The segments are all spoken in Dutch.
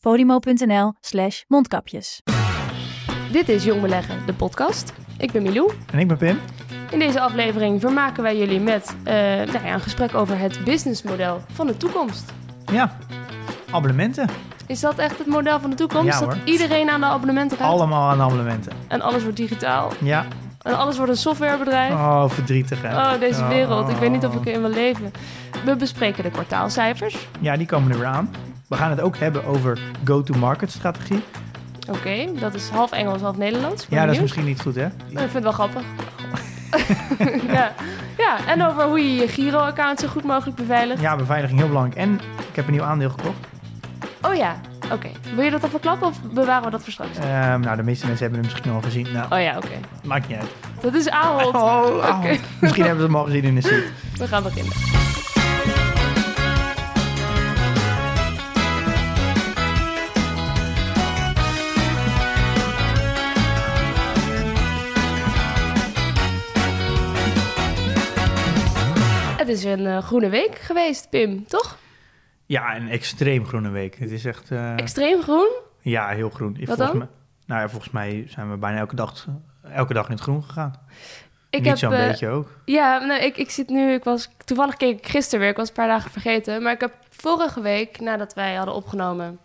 podimo.nl slash mondkapjes. Dit is Jong Beleggen, de podcast. Ik ben Milou. En ik ben Pim. In deze aflevering vermaken wij jullie met eh, nou ja, een gesprek over het businessmodel van de toekomst. Ja, abonnementen. Is dat echt het model van de toekomst? Ja, dat hoor. iedereen aan de abonnementen gaat? Allemaal aan abonnementen. En alles wordt digitaal. Ja. En alles wordt een softwarebedrijf. Oh, verdrietig hè. Oh, deze Oh. wereld. Ik weet niet of ik erin wil leven. We bespreken de kwartaalcijfers. Ja, die komen er weer aan. We gaan het ook hebben over go-to-market strategie. Oké, dat is half Engels, half Nederlands. Ja, dat is misschien niet goed hè. Ik vind het wel grappig. ja. ja, en over hoe je je Giro-account zo goed mogelijk beveiligt. Ja, beveiliging heel belangrijk. En ik heb een nieuw aandeel gekocht. Oh ja, oké. Wil je dat al verklappen of bewaren we dat voor straks? Ehm, nou, de meeste mensen hebben hem misschien al gezien. Nou, Oh ja, oké. maakt niet uit. Dat is Ahold. Oh, Oké. oh. Misschien hebben ze hem al gezien in de seat. We gaan beginnen. Het is een eh, groene week geweest, Pim, toch? Ja, een extreem groene week. Het is echt... eh, Extreem groen? ja, heel groen. Wat volgens dan? Mij, nou ja, volgens mij zijn we bijna elke dag, elke dag in het groen gegaan. Ik niet heb, zo'n eh, beetje ook. Ja, nou, ik, ik zit nu, ik was, toevallig keek ik gisteren weer, ik was een paar dagen vergeten. Maar ik heb vorige week, nadat wij hadden opgenomen,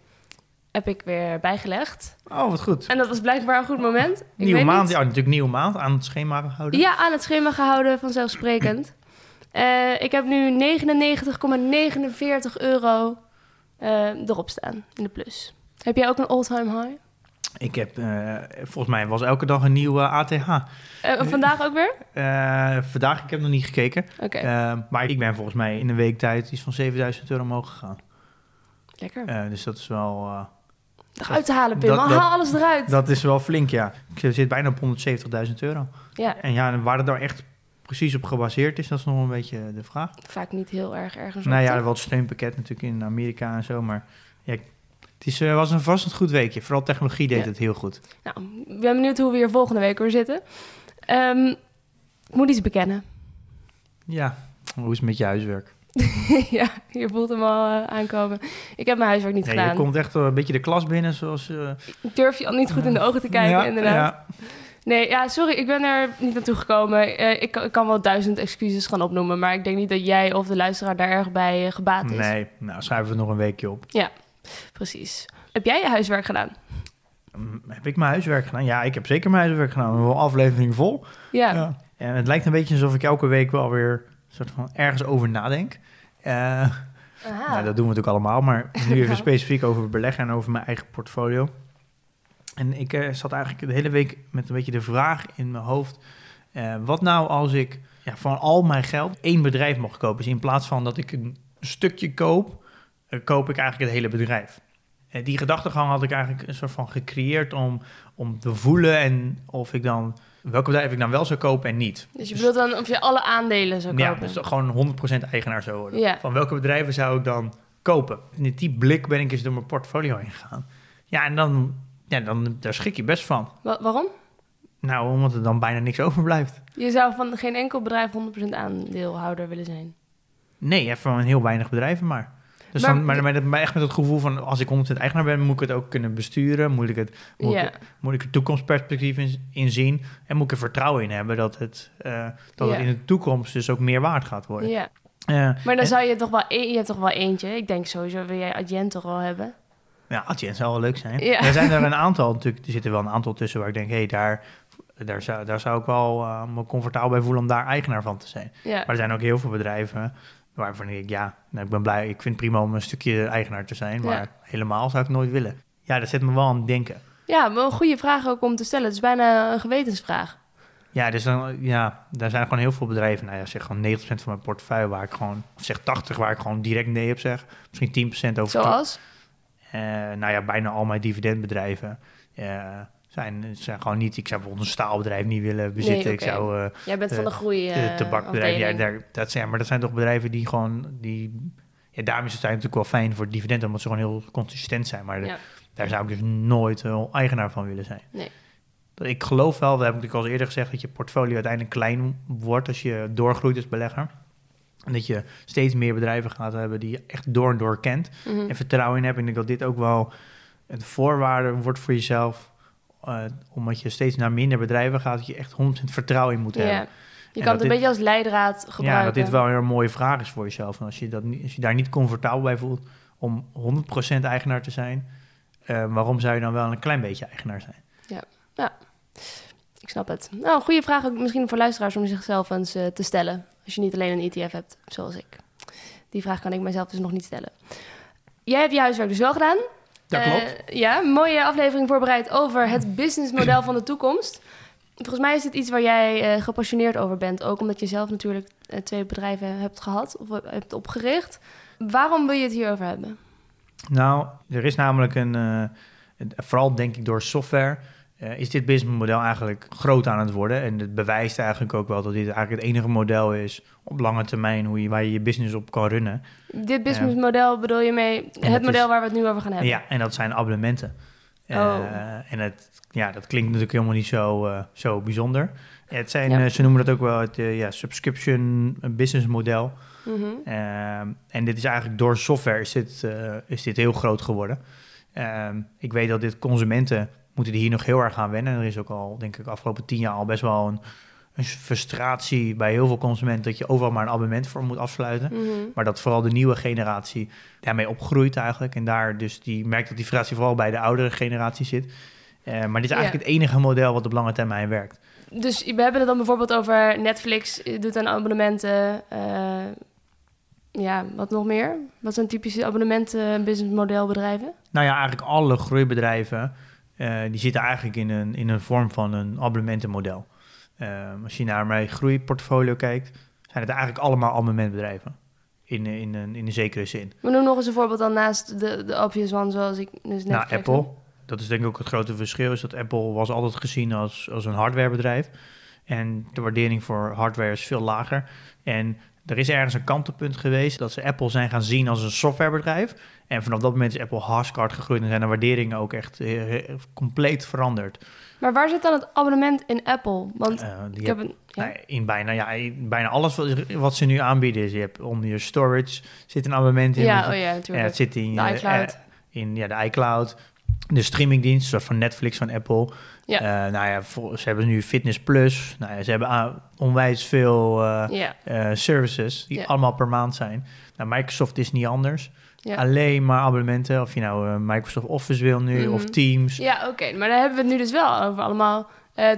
heb ik weer bijgelegd. Oh, wat goed. En dat was blijkbaar een goed moment. Ik Nieuwe maand, ja, natuurlijk nieuwe maand aan het schema gehouden. Ja, aan het schema gehouden, vanzelfsprekend. Eh, ik heb nu 99,49 euro eh, erop staan, in de plus. Heb jij ook een all-time high? Ik heb, eh, volgens mij was elke dag een nieuwe ATH. Vandaag ook weer? Vandaag, ik heb nog niet gekeken. Oké, maar ik ben volgens mij in een week tijd iets van 7000 euro omhoog gegaan. lekker. Dus dat is wel, eh, Nog uit te halen, Pim. dat- Haal alles eruit. dat is wel flink, ja. Ik zit bijna op 170.000 euro. Ja, En ja, waar het nou echt precies op gebaseerd is, dat is nog een beetje de vraag. vaak niet heel erg ergens nou op, ja, er was steunpakket natuurlijk in Amerika en zo, maar ja, het is, eh, was een vast een goed weekje. Vooral technologie deed Ja. het heel goed. Nou, ik ben benieuwd hoe we hier volgende week weer zitten. Ehm, ik moet iets bekennen. Ja, hoe is het met je huiswerk? ja, je voelt hem al eh, aankomen. Ik heb mijn huiswerk niet Nee, je gedaan. komt echt een beetje de klas binnen, zoals... Ik durf je al niet goed in de ogen te kijken, ja, inderdaad. Ja, Nee, ja, sorry, ik ben er niet naartoe gekomen. Eh, ik, kan- ik kan wel duizend excuses gaan opnoemen, maar ik denk niet dat jij of de luisteraar daar erg bij eh, gebaat is. nee, nou schrijven we nog een weekje op. Precies. Heb jij je huiswerk gedaan? Mm, Heb ik mijn huiswerk gedaan? Ja, ik heb zeker mijn huiswerk gedaan. Een aflevering vol. Ja. Ja. En het lijkt een beetje alsof ik elke week wel weer soort van ergens over nadenk. Aha. nou, dat doen we natuurlijk allemaal, maar nu even Ja. specifiek over beleggen en over mijn eigen portfolio. En ik eh, zat eigenlijk de hele week met een beetje de vraag in mijn hoofd. eh, wat nou als ik ja, van al mijn geld één bedrijf mocht kopen? Dus in plaats van dat ik een stukje koop, eh, koop ik eigenlijk het hele bedrijf. Die gedachtegang had ik eigenlijk een soort van gecreëerd om, om te voelen en of ik dan welke bedrijf ik dan wel zou kopen en niet. dus je bedoelt dan of je alle aandelen zou Ja, kopen? dus toch gewoon 100% eigenaar zou worden. Ja. Van welke bedrijven zou ik dan kopen? In die blik ben ik eens door mijn portfolio heen gegaan. Ja, en dan, ja, dan daar schrik je best van. Wa- waarom? Nou, omdat er dan bijna niks overblijft. Je zou van geen enkel bedrijf 100% aandeelhouder willen zijn. Nee, even van heel weinig bedrijven maar. Dus Maar- dan, maar, maar, maar echt met het gevoel van als ik 100% eigenaar ben, moet ik het ook kunnen besturen. Moet ik, het, moet ik, moet ik er toekomstperspectief in, in zien. En moet ik er vertrouwen in hebben dat het, eh, dat het in de toekomst dus ook meer waard gaat worden. Ja. Eh, Maar dan en- zou je toch wel, e- je hebt toch wel eentje. Ik denk sowieso wil jij Adyen toch wel hebben. Ja, Adyen zou wel leuk zijn. Ja. Er zijn er een aantal natuurlijk. Er zitten wel een aantal tussen waar ik denk, hé, hey, daar, daar, zou, daar zou ik wel eh, me comfortabel bij voelen om daar eigenaar van te zijn. Ja. Maar er zijn ook heel veel bedrijven waarvan ik ja, nou, ik ben blij. Ik vind het prima om een stukje eigenaar te zijn, maar Ja. helemaal zou ik nooit willen. Ja, dat zet me wel aan het denken. Ja, maar een goede vraag ook om te stellen. Het is bijna een gewetensvraag. Ja, dus dan, ja, daar zijn gewoon heel veel bedrijven. Nou ja, zeg gewoon 90% van mijn portefeuille waar ik gewoon, of zeg 80 waar ik gewoon direct nee op zeg. Misschien 10% over. Zoals? Eh, nou ja, bijna al mijn dividendbedrijven. eh, zijn, zijn gewoon niet... Ik zou bijvoorbeeld een staalbedrijf niet willen bezitten. Nee, Ik zou eh, Jij bent van de- de groei. de tabakbedrijven... Ja, afdeling. daar, dat zijn, maar dat zijn toch bedrijven die gewoon... Die, ja, daarom is het natuurlijk wel fijn voor dividend... omdat ze gewoon heel consistent zijn. Maar de- Ja. daar zou ik dus nooit eigenaar van willen zijn. Nee. Ik geloof wel, dat heb ik natuurlijk al eerder gezegd... dat je portfolio uiteindelijk klein wordt als je doorgroeit als belegger. En dat je steeds meer bedrijven gaat hebben die je echt door en door kent Mhm. en vertrouwen in hebt. Ik denk dat dit ook wel een voorwaarde wordt voor jezelf. eh, omdat je steeds naar minder bedrijven gaat, dat je echt 100% vertrouwen in moet Ja. hebben. Je En kan het een dit- beetje als leidraad gebruiken. Ja, dat dit wel een mooie vraag is voor jezelf. En als je, dat, als je daar niet comfortabel bij voelt om 100% eigenaar te zijn, eh, waarom zou je dan wel een klein beetje eigenaar zijn? Ik snap het. Nou, een goede vraag ook misschien voor luisteraars om zichzelf eens eh, te stellen. Als je niet alleen een ETF hebt, zoals ik. Die vraag kan ik mezelf dus nog niet stellen. Jij hebt je huiswerk dus wel gedaan. Dat Eh, klopt. ja, mooie aflevering voorbereid over het businessmodel van de toekomst. Volgens mij is dit iets waar jij eh, gepassioneerd over bent. Ook omdat je zelf natuurlijk eh, twee bedrijven hebt gehad of hebt opgericht. Waarom wil je het hierover hebben? Nou, er is namelijk een, een- vooral denk ik door software, eh, is dit businessmodel eigenlijk groot aan het worden. En het bewijst eigenlijk ook wel dat dit eigenlijk het enige model is op lange termijn hoe je, waar je je business op kan runnen. Dit businessmodel bedoel je mee het model is- waar we het nu over gaan hebben? Ja, en dat zijn abonnementen. Eh, Oh. En het, ja, dat klinkt natuurlijk helemaal niet zo, eh, zo bijzonder. Het zijn, Ja. ze noemen dat ook wel het ja, subscription business model. Mhm. En dit is eigenlijk door software is dit, is dit heel groot geworden. Ehm, ik weet dat dit consumenten moeten hier nog heel erg aan wennen. Er is ook al, denk ik, afgelopen tien jaar al best wel een, een frustratie bij heel veel consumenten dat je overal maar een abonnement voor moet afsluiten. Mhm. Maar dat vooral de nieuwe generatie daarmee opgroeit eigenlijk. En daar dus die merkt dat die frustratie vooral bij de oudere generatie zit. Eh, maar dit is eigenlijk het enige model wat op lange termijn werkt. Dus we hebben het dan bijvoorbeeld over Netflix eh, doet aan abonnementen. eh, ja, wat nog meer? Wat zijn typische abonnementen businessmodelbedrijven? Nou ja, eigenlijk alle groeibedrijven eh, die zitten eigenlijk in een, in een vorm van een abonnementenmodel. Eh, als je naar mijn groeiportfolio kijkt, zijn het eigenlijk allemaal abonnementbedrijven. In, in, een, in een zekere zin. We noemen nog eens een voorbeeld dan naast de, de obvious one, zoals ik dus net nou. Apple, dat is denk ik ook het grote verschil, is dat Apple was altijd gezien als, als een hardwarebedrijf. En de waardering voor hardware is veel lager. En er is ergens een kantelpunt geweest dat ze Apple zijn gaan zien als een softwarebedrijf. En vanaf dat moment is Apple hartstikke hard gegroeid en zijn de waarderingen ook echt eh, eh, compleet veranderd. Maar waar zit dan het abonnement in Apple? Want Eh, ik heb- heb een... Ja? nou, in bijna, ja, in bijna alles wat, wat ze nu aanbieden is, je hebt onder je storage zit een abonnement in. ja, je- oh ja, natuurlijk. het zit in De je, iCloud. in ja, de iCloud. De streamingdienst, zoals van Netflix, van Apple. Ja. Eh, nou ja, ze hebben nu Fitness Plus. Nou ja, ze hebben ah, onwijs veel eh, eh, services die allemaal per maand zijn. Nou, Microsoft is niet anders. ja. Alleen maar abonnementen. Of je nou Microsoft Office wil nu, of Mhm. Teams. Ja, oké. Maar daar hebben we het nu dus wel over allemaal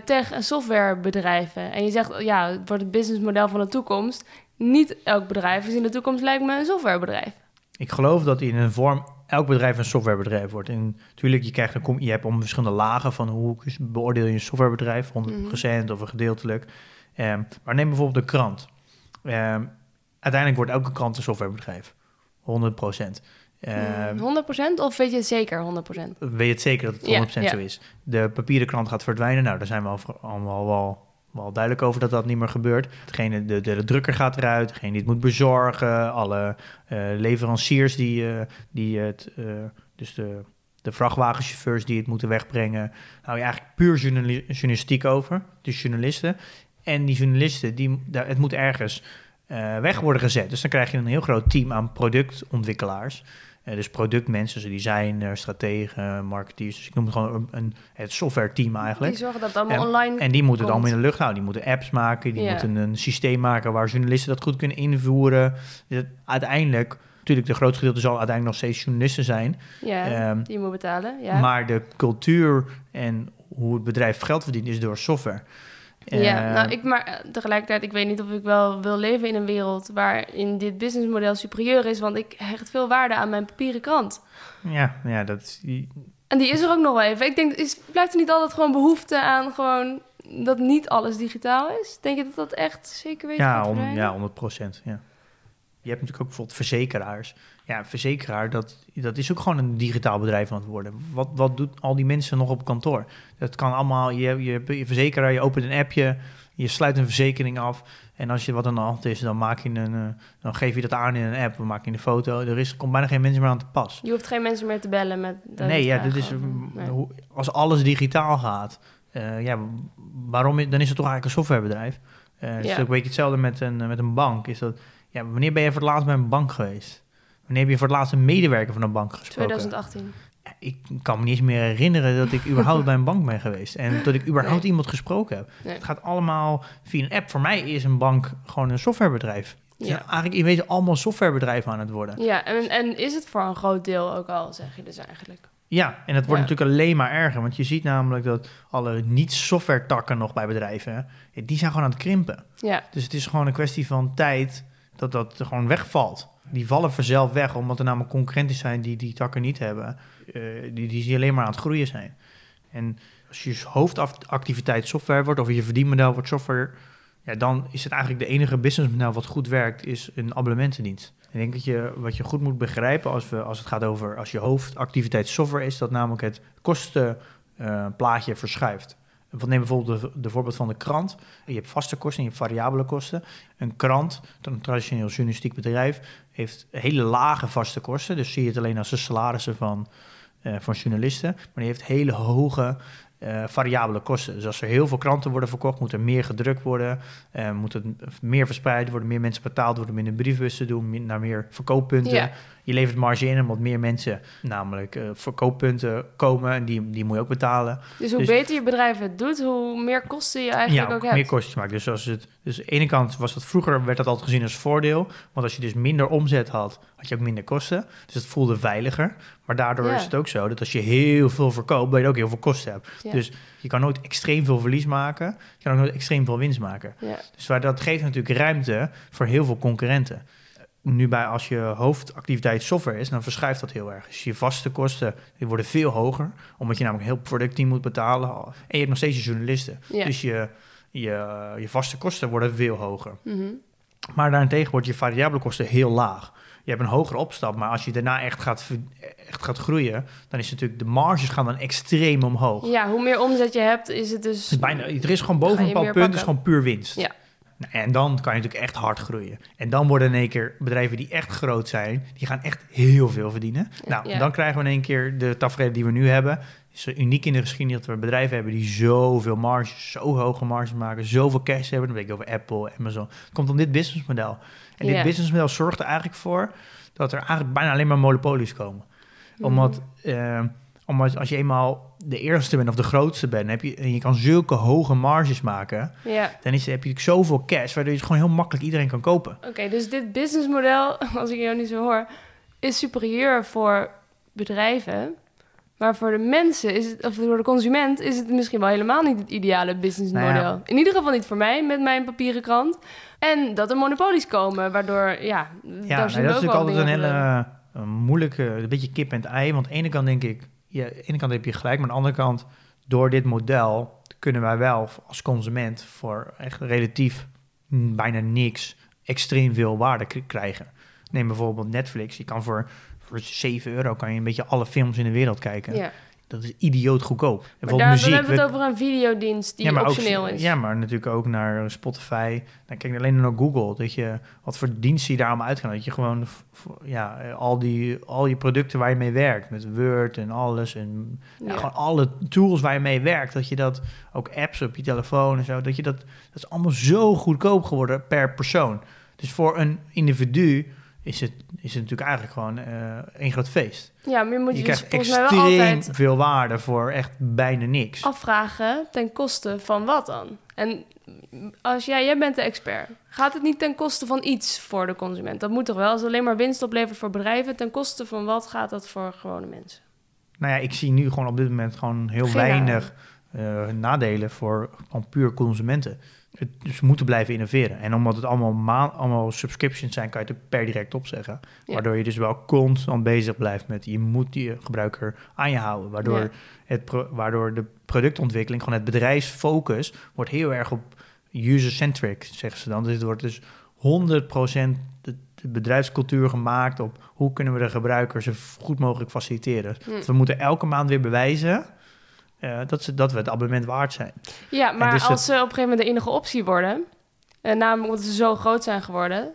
tech- en softwarebedrijven. En je zegt, ja, het wordt het businessmodel van de toekomst. Niet elk bedrijf is in de toekomst lijkt me een softwarebedrijf. Ik geloof dat in een vorm elk bedrijf een softwarebedrijf wordt. En natuurlijk, je, krijgt een, je hebt om verschillende lagen van hoe beoordeel je een softwarebedrijf, 100% of een gedeeltelijk. Ehm, maar neem bijvoorbeeld de krant. Ehm, uiteindelijk wordt elke krant een softwarebedrijf, 100%. Ehm, 100% of weet je het zeker 100%? weet je het zeker dat het 100% Ja, ja. zo is. De papieren krant gaat verdwijnen. Nou, daar zijn we allemaal wel, wel duidelijk over dat dat niet meer gebeurt. Degene, de, de, de drukker gaat eruit, degene die het moet bezorgen, alle eh, leveranciers die, eh, die het, eh, dus de, de vrachtwagenchauffeurs die het moeten wegbrengen. Nou, je eigenlijk puur journali- journalistiek over, dus journalisten. En die journalisten, die, het moet ergens weg worden gezet. Dus dan krijg je een heel groot team aan productontwikkelaars. Eh, dus productmensen, dus designer, strategen, marketeers. Dus ik noem het gewoon een, een, het software team eigenlijk. Die zorgen dat het allemaal online En die moeten het allemaal in de lucht houden. Die moeten apps maken, die Ja. moeten een systeem maken waar journalisten dat goed kunnen invoeren. Dat uiteindelijk, natuurlijk de grootste gedeelte zal uiteindelijk nog steeds journalisten zijn. Ja, Ehm, die je moet betalen. Ja. Maar de cultuur en hoe het bedrijf geld verdient is door software. Ja, Eh, nou, ik, maar eh, tegelijkertijd, ik weet niet of ik wel wil leven in een wereld waarin dit businessmodel superieur is, want ik hecht veel waarde aan mijn papieren krant. ja, ja, dat is... die- En die is er ook nog wel even. Ik denk, is, blijft er niet altijd gewoon behoefte aan gewoon dat niet alles digitaal is? Denk je dat dat echt zeker weet Ja, ja, 100 procent. Ja. Je hebt natuurlijk ook bijvoorbeeld verzekeraars. Ja, verzekeraar, dat, dat is ook gewoon een digitaal bedrijf aan het worden. Wat, wat doet al die mensen nog op kantoor? Dat kan allemaal, je, je, je verzekeraar, je opent een appje, je sluit een verzekering af. En als je wat aan de hand is, dan, maak je een, eh, dan geef je dat aan in een app, dan maak je een foto. Er is, komt bijna geen mensen meer aan te pas. Je hoeft geen mensen meer te bellen met... dat Nee, ja, dit is, mm, Nee. als alles digitaal gaat, eh, ja, waarom, dan is het toch eigenlijk een softwarebedrijf. Eh het is Ja. ook een beetje hetzelfde met een, met een bank. Is dat, ja, wanneer ben je voor het laatst bij een bank geweest? Wanneer heb je voor het laatst een medewerker van een bank gesproken? 2018. Ja, Ik kan me niet eens meer herinneren dat ik überhaupt bij een bank ben geweest. En dat ik überhaupt Nee. iemand gesproken heb. Nee. Het gaat allemaal via een app. Voor mij is een bank gewoon een softwarebedrijf. Zijn Ja. eigenlijk in wezen allemaal softwarebedrijven aan het worden. Ja, en, en is het voor een groot deel ook al, zeg je dus eigenlijk. Ja, en het wordt Ja. natuurlijk alleen maar erger. Want je ziet namelijk dat alle niet-software takken nog bij bedrijven, die zijn gewoon aan het krimpen. Ja, Dus het is gewoon een kwestie van tijd dat dat gewoon wegvalt. Die vallen vanzelf weg, omdat er namelijk concurrenten zijn die die takken niet hebben. eh, die, die alleen maar aan het groeien zijn. En als je hoofdactiviteit software wordt, of je verdienmodel wordt software, ja, dan is het eigenlijk de enige businessmodel wat goed werkt, is een abonnementendienst. Ik denk dat je wat je goed moet begrijpen als, we, als het gaat over als je hoofdactiviteit software is, dat namelijk het kostenplaatje verschuift. Neem bijvoorbeeld de, de voorbeeld van de krant. Je hebt vaste kosten en je hebt variabele kosten. Een krant, een traditioneel journalistiek bedrijf, heeft hele lage vaste kosten. Dus zie je het alleen als de salarissen van, eh, van journalisten. Maar die heeft hele hoge eh, variabele kosten. Dus als er heel veel kranten worden verkocht, moet er meer gedrukt worden. eh, moet het meer verspreid worden, meer mensen betaald worden, minder briefbussen doen, meer- naar meer verkooppunten. Je levert marge in omdat meer mensen namelijk eh, verkooppunten komen en die, die moet je ook betalen. dus hoe Dus- beter je bedrijf het doet, hoe meer kosten je eigenlijk ja, ook meer hebt. kosten maakt. Dus, als het, dus aan de ene kant was dat vroeger, werd dat altijd gezien als voordeel. Want als je dus minder omzet had, had je ook minder kosten. Dus het voelde veiliger. Maar daardoor Ja. is het ook zo dat als je heel veel verkoopt, dat je ook heel veel kosten hebt. Ja. Dus je kan nooit extreem veel verlies maken. Je kan ook nooit extreem veel winst maken. Ja. Dus waar dat geeft natuurlijk ruimte voor heel veel concurrenten. Nu bij als je hoofdactiviteit software is, dan verschuift dat heel erg. Dus je vaste kosten die worden veel hoger, omdat je namelijk een heel productteam moet betalen. En je hebt nog steeds je journalisten. Dus je, je, je vaste kosten worden veel hoger. Mhm. Maar daarentegen wordt je variabele kosten heel laag. Je hebt een hogere opstap, maar als je daarna echt gaat, echt gaat groeien, dan is natuurlijk de marges gaan dan extreem omhoog. ja, hoe meer omzet je hebt, is het dus... Bijna, er is gewoon boven een bepaald punt, is gewoon puur winst. Ja. Nou, en dan kan je natuurlijk echt hard groeien. En dan worden in één keer bedrijven die echt groot zijn, die gaan echt heel veel verdienen. Nou, Ja. dan krijgen we in één keer de tafereel die we nu hebben. Is uniek in de geschiedenis dat we bedrijven hebben die zoveel marges, zo hoge marges maken, zoveel cash hebben. Dan weet ik over Apple, Amazon. Het komt om dit businessmodel. En Ja. dit businessmodel zorgt er eigenlijk voor dat er eigenlijk bijna alleen maar monopolies komen. Mhm. Omdat, eh, omdat als je eenmaal de eerste bent of de grootste bent, heb je, en je kan zulke hoge marges maken, Ja, dan is, heb je zoveel cash, waardoor je het gewoon heel makkelijk iedereen kan kopen. oké, dus dit businessmodel, als ik jou nu zo hoor, is superieur voor bedrijven. Maar voor de mensen, is het, of voor de consument, is het misschien wel helemaal niet het ideale businessmodel. Nou ja. In ieder geval niet voor mij met mijn papieren krant. En dat er monopolies komen, waardoor, ja, Ja, daar nee, zien dat is natuurlijk altijd een hele eh, moeilijke, een beetje kip en het ei. Want aan de ene kant denk ik, ja, aan de ene kant heb je gelijk, maar aan de andere kant, door dit model kunnen wij wel als consument voor echt relatief bijna niks extreem veel waarde krijgen. Neem bijvoorbeeld Netflix. Je kan voor, voor 7 euro kan je een beetje alle films in de wereld kijken. Ja. Dat is idioot goedkoop. En daar, dan muziek. hebben we het over een videodienst die ja, optioneel ook, is. Ja, maar natuurlijk ook naar Spotify. Dan kijk alleen naar Google. Dat je, wat voor diensten je daar allemaal uit kan. Dat je gewoon ja, al, die, al je producten waar je mee werkt. Met Word en alles. En Ja. gewoon alle tools waar je mee werkt. Dat je dat, ook apps op je telefoon en zo. Dat je dat, dat is allemaal zo goedkoop geworden per persoon. Dus voor een individu is het, is het natuurlijk eigenlijk gewoon eh één groot feest. Ja, maar je moet Je je, dus krijgt wel extreem altijd veel waarde voor echt bijna niks. afvragen ten koste van wat dan? En als jij, jij bent de expert, gaat het niet ten koste van iets voor de consument? Dat moet toch wel? Als het alleen maar winst oplevert voor bedrijven, ten koste van wat gaat dat voor gewone mensen? Nou ja, ik zie nu gewoon op dit moment gewoon heel Geen weinig eh, nadelen voor gewoon puur consumenten. Het, dus we moeten blijven innoveren. En omdat het allemaal, maan, allemaal subscriptions zijn, kan je het per direct opzeggen. Ja. Waardoor je dus wel constant bezig blijft met... je moet die gebruiker aan je houden. Waardoor, Ja. het waardoor de productontwikkeling, gewoon het bedrijfsfocus... wordt heel erg op user-centric, zeggen ze dan. Dus het wordt dus 100% de, bedrijfscultuur gemaakt op hoe kunnen we de gebruiker zo goed mogelijk faciliteren. Dus we moeten elke maand weer bewijzen eh, dat, ze, dat we het abonnement waard zijn. Ja, maar dus dat- als ze op een gegeven moment de enige optie worden, en namelijk omdat ze zo groot zijn geworden,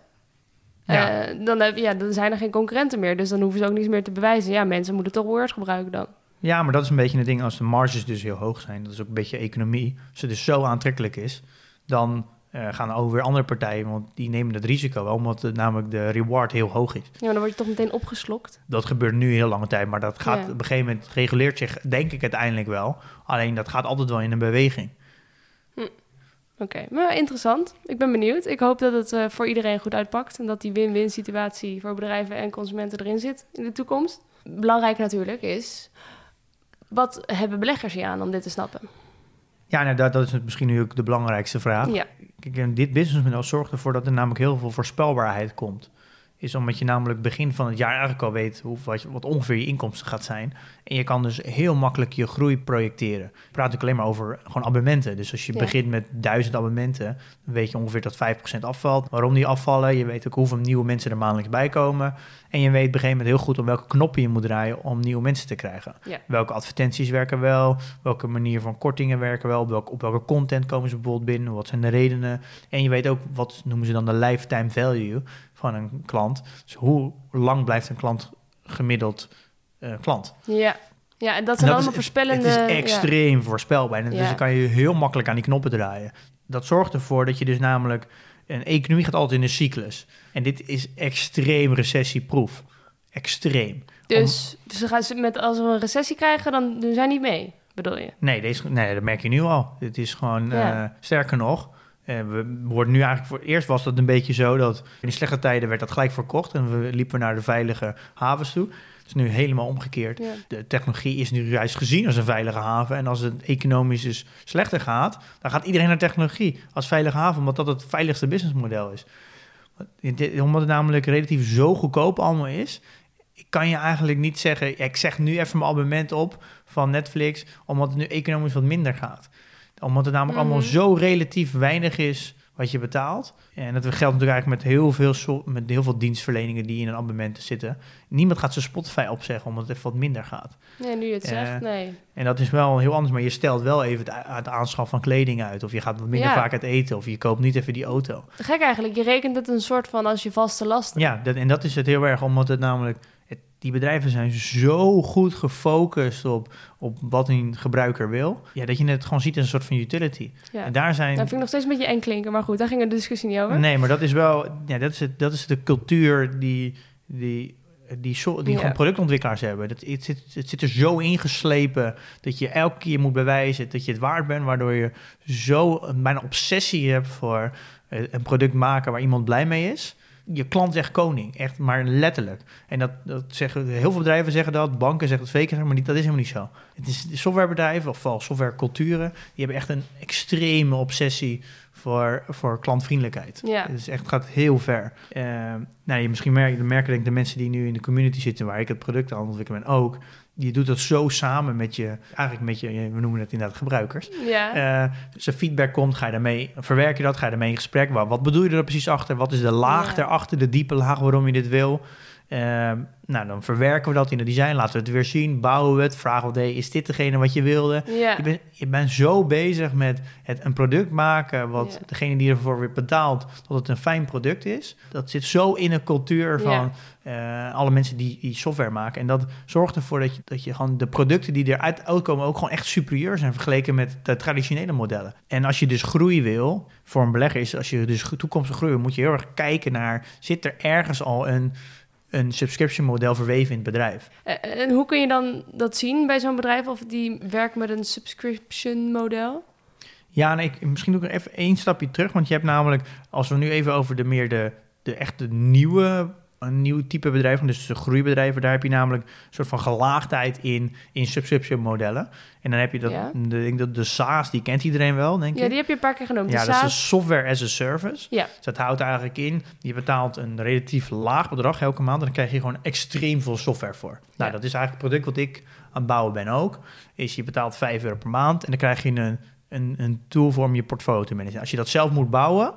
Ja. eh, dan, heb, ja, dan zijn er geen concurrenten meer. Dus dan hoeven ze ook niets meer te bewijzen. Ja, mensen moeten toch Word gebruiken dan. Ja, maar dat is een beetje het ding als de marges dus heel hoog zijn. Dat is ook een beetje economie. Als het dus zo aantrekkelijk is, dan eh, gaan er ook weer andere partijen, want die nemen het risico wel, omdat het, namelijk de reward heel hoog is. Ja, maar dan word je toch meteen opgeslokt. Dat gebeurt nu een heel lange tijd, maar dat gaat Ja. op een gegeven moment reguleert zich, denk ik uiteindelijk wel. Alleen dat gaat altijd wel in een beweging. Oké, maar interessant. Ik ben benieuwd. Ik hoop dat het eh, voor iedereen goed uitpakt. En dat die win-win situatie voor bedrijven en consumenten erin zit in de toekomst. Belangrijk natuurlijk is, wat hebben beleggers hier aan om dit te snappen? Ja, nou, dat, dat is misschien nu ook de belangrijkste vraag. Ja, Kijk, dit businessmodel zorgt ervoor dat er namelijk heel veel voorspelbaarheid komt. Is omdat je namelijk begin van het jaar eigenlijk al weet hoe, wat, wat ongeveer je inkomsten gaat zijn. En je kan dus heel makkelijk je groei projecteren. Ik praat natuurlijk alleen maar over gewoon abonnementen. Dus als je Ja. begint met duizend abonnementen, dan weet je ongeveer dat 5% afvalt. Waarom die afvallen, je weet ook hoeveel nieuwe mensen er maandelijks bij komen. En je weet op een gegeven moment heel goed op welke knoppen je moet draaien om nieuwe mensen te krijgen. Ja. Welke advertenties werken wel, welke manier van kortingen werken wel, op welke, op welke content komen ze bijvoorbeeld binnen, wat zijn de redenen. En je weet ook, wat noemen ze dan de lifetime value van een klant. Dus hoe lang blijft een klant gemiddeld eh, klant? ja. ja en dat En zijn dat allemaal is- voorspellende... Het is ja. extreem voorspelbaar. En Ja. Dus dan kan je heel makkelijk aan die knoppen draaien. Dat zorgt ervoor dat je dus namelijk... Een economie gaat altijd in een cyclus. En dit is extreem recessieproof. Extreem. Dus, dus ze gaan, ze met, als we een recessie krijgen, dan doen zij niet mee, bedoel je? Nee, deze, nee, dat merk je nu al. Het is gewoon, Ja. eh, sterker nog, we worden nu eigenlijk voor eerst was dat een beetje zo dat in die slechte tijden werd dat gelijk verkocht en we liepen naar de veilige havens toe. Het is nu helemaal omgekeerd. Ja. De technologie is nu juist gezien als een veilige haven en als het economisch dus slechter gaat, dan gaat iedereen naar technologie als veilige haven, omdat dat het veiligste businessmodel is. Omdat het namelijk relatief zo goedkoop allemaal is, kan je eigenlijk niet zeggen, ik zeg nu even mijn abonnement op van Netflix, omdat het nu economisch wat minder gaat. Omdat het namelijk Mhm. allemaal zo relatief weinig is wat je betaalt. En dat geldt natuurlijk eigenlijk met heel veel, so- met heel veel dienstverleningen die in een abonnement zitten. Niemand gaat zijn Spotify opzeggen omdat het even wat minder gaat. Nee, nu je het Eh, zegt, nee. En dat is wel heel anders, maar je stelt wel even het, aanschaf van kleding uit. Of je gaat wat minder Ja. vaak uit eten. Of je koopt niet even die auto. Gek eigenlijk, je rekent het een soort van als je vaste lasten. Ja, dat, en dat is het heel erg, omdat het namelijk... Die bedrijven zijn zo goed gefocust op, op wat een gebruiker wil... Ja, dat je het gewoon ziet als een soort van utility. Ja. En daar zijn... Dat vind ik nog steeds een beetje eng klinken, maar goed, daar ging de discussie niet over. Nee, maar dat is wel... Ja, dat, is het, dat is de cultuur die... die die, so- die Ja. gewoon productontwikkelaars hebben. Dat, het, zit, het zit er zo ingeslepen dat je elke keer moet bewijzen dat je het waard bent, waardoor je zo een bijna obsessie hebt voor eh, een product maken waar iemand blij mee is. Je klant echt koning, echt maar letterlijk. En dat, dat zeggen heel veel bedrijven zeggen dat, banken zeggen het zeker, maar niet, dat is helemaal niet zo. Het is de softwarebedrijven of vooral softwareculturen, die hebben echt een extreme obsessie voor, voor klantvriendelijkheid. Ja. Is echt, gaat heel ver. Eh, nou, je misschien merkt, merken denk ik de mensen die nu in de community zitten, waar ik het product aan ontwikkelen ben ook. Je doet dat zo samen met je, eigenlijk met je, we noemen het inderdaad gebruikers. Ja. Eh dus er feedback komt, ga je daarmee, verwerk je dat, ga je daarmee in gesprek. Wat, wat bedoel je er precies achter? Wat is de laag Ja. daarachter, de diepe laag waarom je dit wil? Eh, nou, dan verwerken we dat in het design, laten we het weer zien, bouwen we het, vragen we, is dit degene wat je wilde? Je, bent, je bent zo bezig met het, een product maken, wat degene die ervoor weer betaalt, dat het een fijn product is. Dat zit zo in een cultuur van eh, alle mensen die, die software maken. En dat zorgt ervoor dat je, dat je gewoon de producten die eruit uitkomen ook gewoon echt superieur zijn vergeleken met de traditionele modellen. En als je dus groei wil, voor een belegger is, als je dus toekomstig groei wil, moet je heel erg kijken naar, zit er ergens al een, een subscription model verweven in het bedrijf? Eh, En hoe kun je dan dat zien bij zo'n bedrijf? Of die werkt met een subscription model? Ja, en ik, misschien doe ik er even één stapje terug. Want je hebt namelijk, als we nu even over de meer de, de echte nieuwe, een nieuw type bedrijven, dus de groeibedrijven, daar heb je namelijk een soort van gelaagdheid in, in subscription modellen. En dan heb je dat, Ja. de, ik denk dat de SaaS, die kent iedereen wel, denk Ja, ik. die heb je een paar keer genoemd. Ja, de dat is SaaS. software as a service. Ja. Dus dat houdt eigenlijk in, je betaalt een relatief laag bedrag elke maand en dan krijg je gewoon extreem veel software voor. Nou, Ja. dat is eigenlijk het product wat ik aan het bouwen ben ook. Is je betaalt 5 euro per maand en dan krijg je een, een, een tool voor om je portfolio te managen. Als je dat zelf moet bouwen,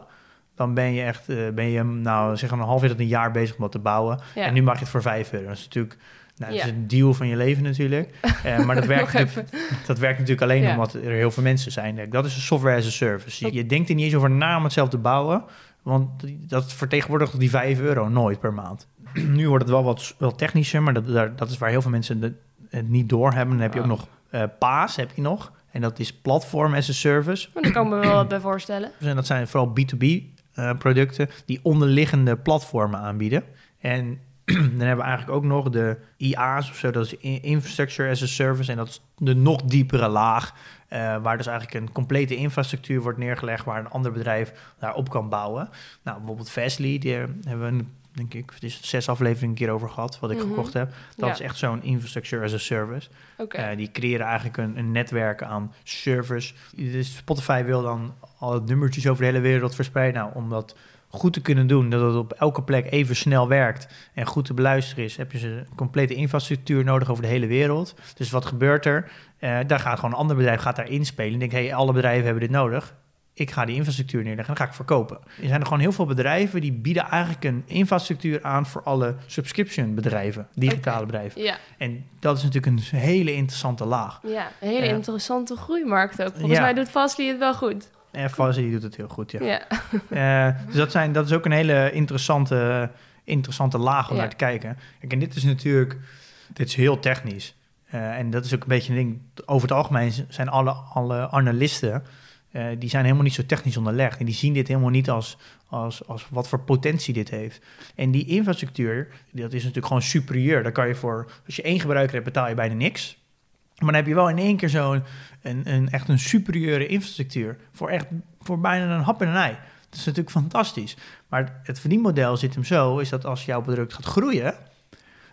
dan ben je echt, eh, ben je nou zeg maar een half jaar tot een jaar bezig om dat te bouwen. Ja. En nu mag je het voor 5 euro. Dat is natuurlijk, nou, dat Ja. is een deal van je leven natuurlijk. Eh, maar dat werkt, natuurlijk, dat werkt natuurlijk alleen Ja. omdat er heel veel mensen zijn. Dat is een software as a service. Je, je denkt er niet eens over na om het zelf te bouwen. Want dat vertegenwoordigt die 5 euro nooit per maand. nu wordt het wel wat wel technischer, maar dat, dat is waar heel veel mensen de- het niet doorhebben. Dan heb je ook Oh. nog eh PaaS, heb je nog. En dat is Platform as a Service. Maar daar kan ik me wel wat bij voorstellen. En dat zijn vooral B2B eh, producten die onderliggende platformen aanbieden. En dan hebben we eigenlijk ook nog de IA's of zo, dat is in- Infrastructure as a Service. En dat is de nog diepere laag, eh, waar dus eigenlijk een complete infrastructuur wordt neergelegd, waar een ander bedrijf daarop kan bouwen. Nou, bijvoorbeeld Fastly, die hebben we, denk ik, het is zes afleveringen een keer over gehad, wat ik Mhm. gekocht heb. Dat Ja. is echt zo'n Infrastructure as a Service. Oké. Eh, die creëren eigenlijk een, een netwerk aan servers. Dus Spotify wil dan alle nummertjes over de hele wereld verspreiden. Nou, om dat goed te kunnen doen, dat het op elke plek even snel werkt en goed te beluisteren is, heb je ze een complete infrastructuur nodig over de hele wereld. Dus wat gebeurt er? Eh, daar gaat gewoon een ander bedrijf gaat daar inspelen en denkt, hey, alle bedrijven hebben dit nodig. Ik ga die infrastructuur neerleggen en dan ga ik verkopen. Er zijn er gewoon heel veel bedrijven die bieden eigenlijk een infrastructuur aan voor alle subscription bedrijven, digitale bedrijven. Ja, En dat is natuurlijk een hele interessante laag. ja, een hele Ja. interessante groeimarkt ook. Volgens Ja. mij doet Fastly het wel goed. En Fuzzy doet het heel goed, ja. Ja. Eh, dus dat, zijn, dat is ook een hele interessante, interessante laag om Ja. naar te kijken. Kijk, en dit is natuurlijk, dit is heel technisch. Eh, en dat is ook een beetje een ding, over het algemeen zijn alle, alle analisten, eh, die zijn helemaal niet zo technisch onderlegd. En die zien dit helemaal niet als, als, als wat voor potentie dit heeft. En die infrastructuur, dat is natuurlijk gewoon superieur. Daar kan je voor, als je één gebruiker hebt, betaal je bijna niks. Maar dan heb je wel in één keer zo'n een, een, echt een superieure infrastructuur voor, echt, voor bijna een hap en een ei. Dat is natuurlijk fantastisch. Maar het verdienmodel zit hem zo, is dat als jouw product gaat groeien,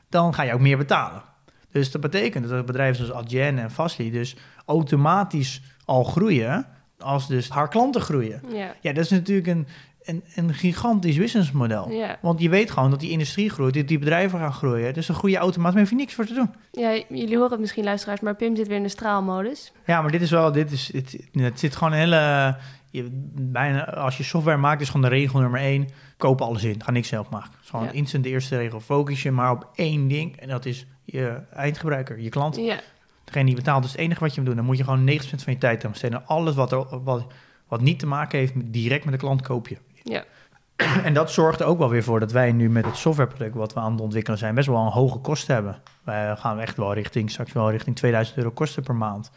dan ga je ook meer betalen. Dus dat betekent dat bedrijven zoals Adyen en Fastly dus automatisch al groeien als dus haar klanten groeien. Ja. Ja, dat is natuurlijk een, een, een gigantisch businessmodel. Ja. Want je weet gewoon dat die industrie groeit, dat die bedrijven gaan groeien. Dus dan groei je automatisch, maar hoef je niks voor te doen. ja, jullie horen het misschien luisteraars, maar Pim zit weer in de straalmodus. Ja, maar dit is wel, dit is, het, het zit gewoon een hele, je, bijna, als je software maakt, is gewoon de regel nummer één, koop alles in, ga niks zelf maken. Is gewoon Ja. instant de eerste regel, focus je maar op één ding en dat is je eindgebruiker, je klant, Ja. Degene die betaalt. Dus het enige wat je moet doen, dan moet je gewoon 90% van je tijd aan besteden. Alles wat, er, wat, wat niet te maken heeft met, direct met de klant, koop je. Ja. En dat zorgt er ook wel weer voor dat wij nu met het softwareproduct wat we aan het ontwikkelen zijn, best wel een hoge kosten hebben. Wij gaan echt wel richting, straks wel richting 2000 euro kosten per maand.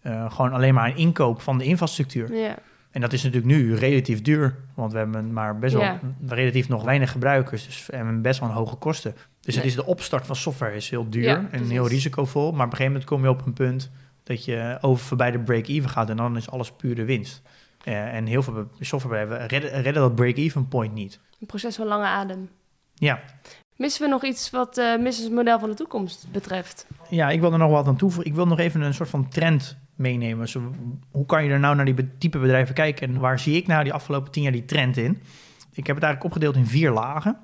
Eh, gewoon alleen maar een inkoop van de infrastructuur. Ja. En dat is natuurlijk nu relatief duur, want we hebben maar best wel Ja. relatief nog weinig gebruikers. Dus we hebben best wel een hoge kosten. Dus het is de opstart van software is heel duur Ja, en heel risicovol. Maar op een gegeven moment kom je op een punt dat je over voorbij de break-even gaat en dan is alles pure winst. Eh, en heel veel softwarebedrijven redden, redden dat break-even point niet. Een proces van lange adem. Ja. Missen we nog iets wat het businessmodel van de toekomst betreft? ja, ik wil er nog wat aan toevoegen. Ik wil nog even een soort van trend meenemen. Zo, hoe kan je er nou naar die type bedrijven kijken en waar zie ik nou die afgelopen tien jaar die trend in? Ik heb het eigenlijk opgedeeld in vier lagen.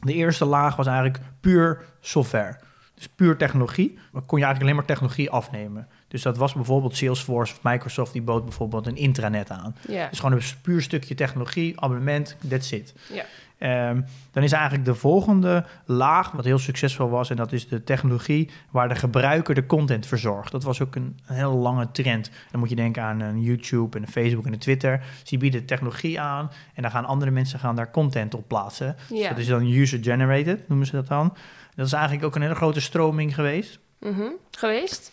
De eerste laag was eigenlijk puur software. Dus puur technologie. Dan kon je eigenlijk alleen maar technologie afnemen. Dus dat was bijvoorbeeld Salesforce of Microsoft, die bood bijvoorbeeld een intranet aan. Ja. Dus gewoon een puur stukje technologie, abonnement, that's it. Ja. Ehm, dan is eigenlijk de volgende laag, wat heel succesvol was, en dat is de technologie waar de gebruiker de content verzorgt. Dat was ook een, een hele lange trend. Dan moet je denken aan een YouTube en een Facebook en een Twitter. Dus die bieden technologie aan en dan gaan andere mensen gaan daar content op plaatsen. Dus dat is dan user-generated, noemen ze dat dan. Dat is eigenlijk ook een hele grote stroming geweest. Mhm. Geweest?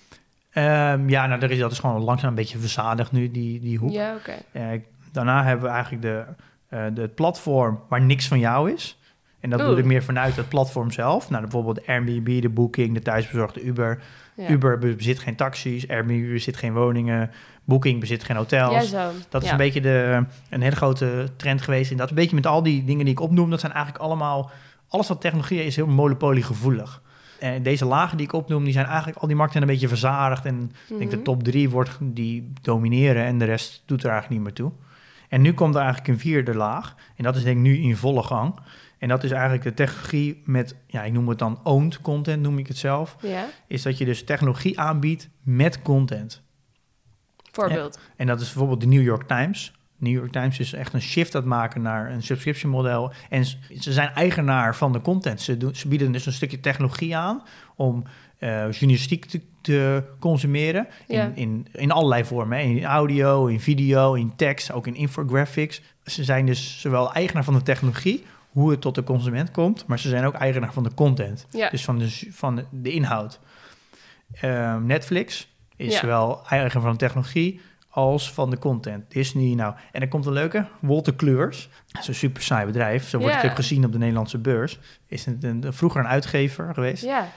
Ehm, ja, nou, er is, dat is gewoon langzaam een beetje verzadigd nu, die, die hoek. Ja, oké. Eh, daarna hebben we eigenlijk de het platform waar niks van jou is. En dat bedoel ik meer vanuit het platform zelf. Nou, bijvoorbeeld Airbnb, de Booking, de thuisbezorgde Uber. Ja. Uber bezit geen taxis, Airbnb bezit geen woningen, Booking bezit geen hotels. Ja. Dat is Ja. een beetje de, een hele grote trend geweest. En dat een beetje met al die dingen die ik opnoem, dat zijn eigenlijk allemaal... Alles wat technologie is, heel monopoliegevoelig. En deze lagen die ik opnoem, die zijn eigenlijk al die markten een beetje verzadigd. En ik denk de Mhm. top drie wordt die domineren en de rest doet er eigenlijk niet meer toe. En nu komt er eigenlijk een vierde laag. En dat is denk ik nu in volle gang. En dat is eigenlijk de technologie met, ja, ik noem het dan owned content, noem ik het zelf. Ja, Is dat je dus technologie aanbiedt met content. voorbeeld. En dat is bijvoorbeeld de New York Times. New York Times is echt een shift aan het maken naar een subscription model. En ze zijn eigenaar van de content. Ze, doen, ze bieden dus een stukje technologie aan om journalistiek te, te consumeren. Ja. In, in, in allerlei vormen. Hè. In audio, in video, in tekst, ook in infographics. Ze zijn dus zowel eigenaar van de technologie, hoe het tot de consument komt, maar ze zijn ook eigenaar van de content. Ja. Dus van de, van de, de inhoud. Ehm, Netflix is Ja. zowel eigenaar van de technologie als van de content. Disney, nou. En er komt een leuke, Wolter Kleurs. Dat is een super saai bedrijf. Zo wordt het ook gezien op de Nederlandse beurs. Is het een, vroeger een uitgever geweest. Ja,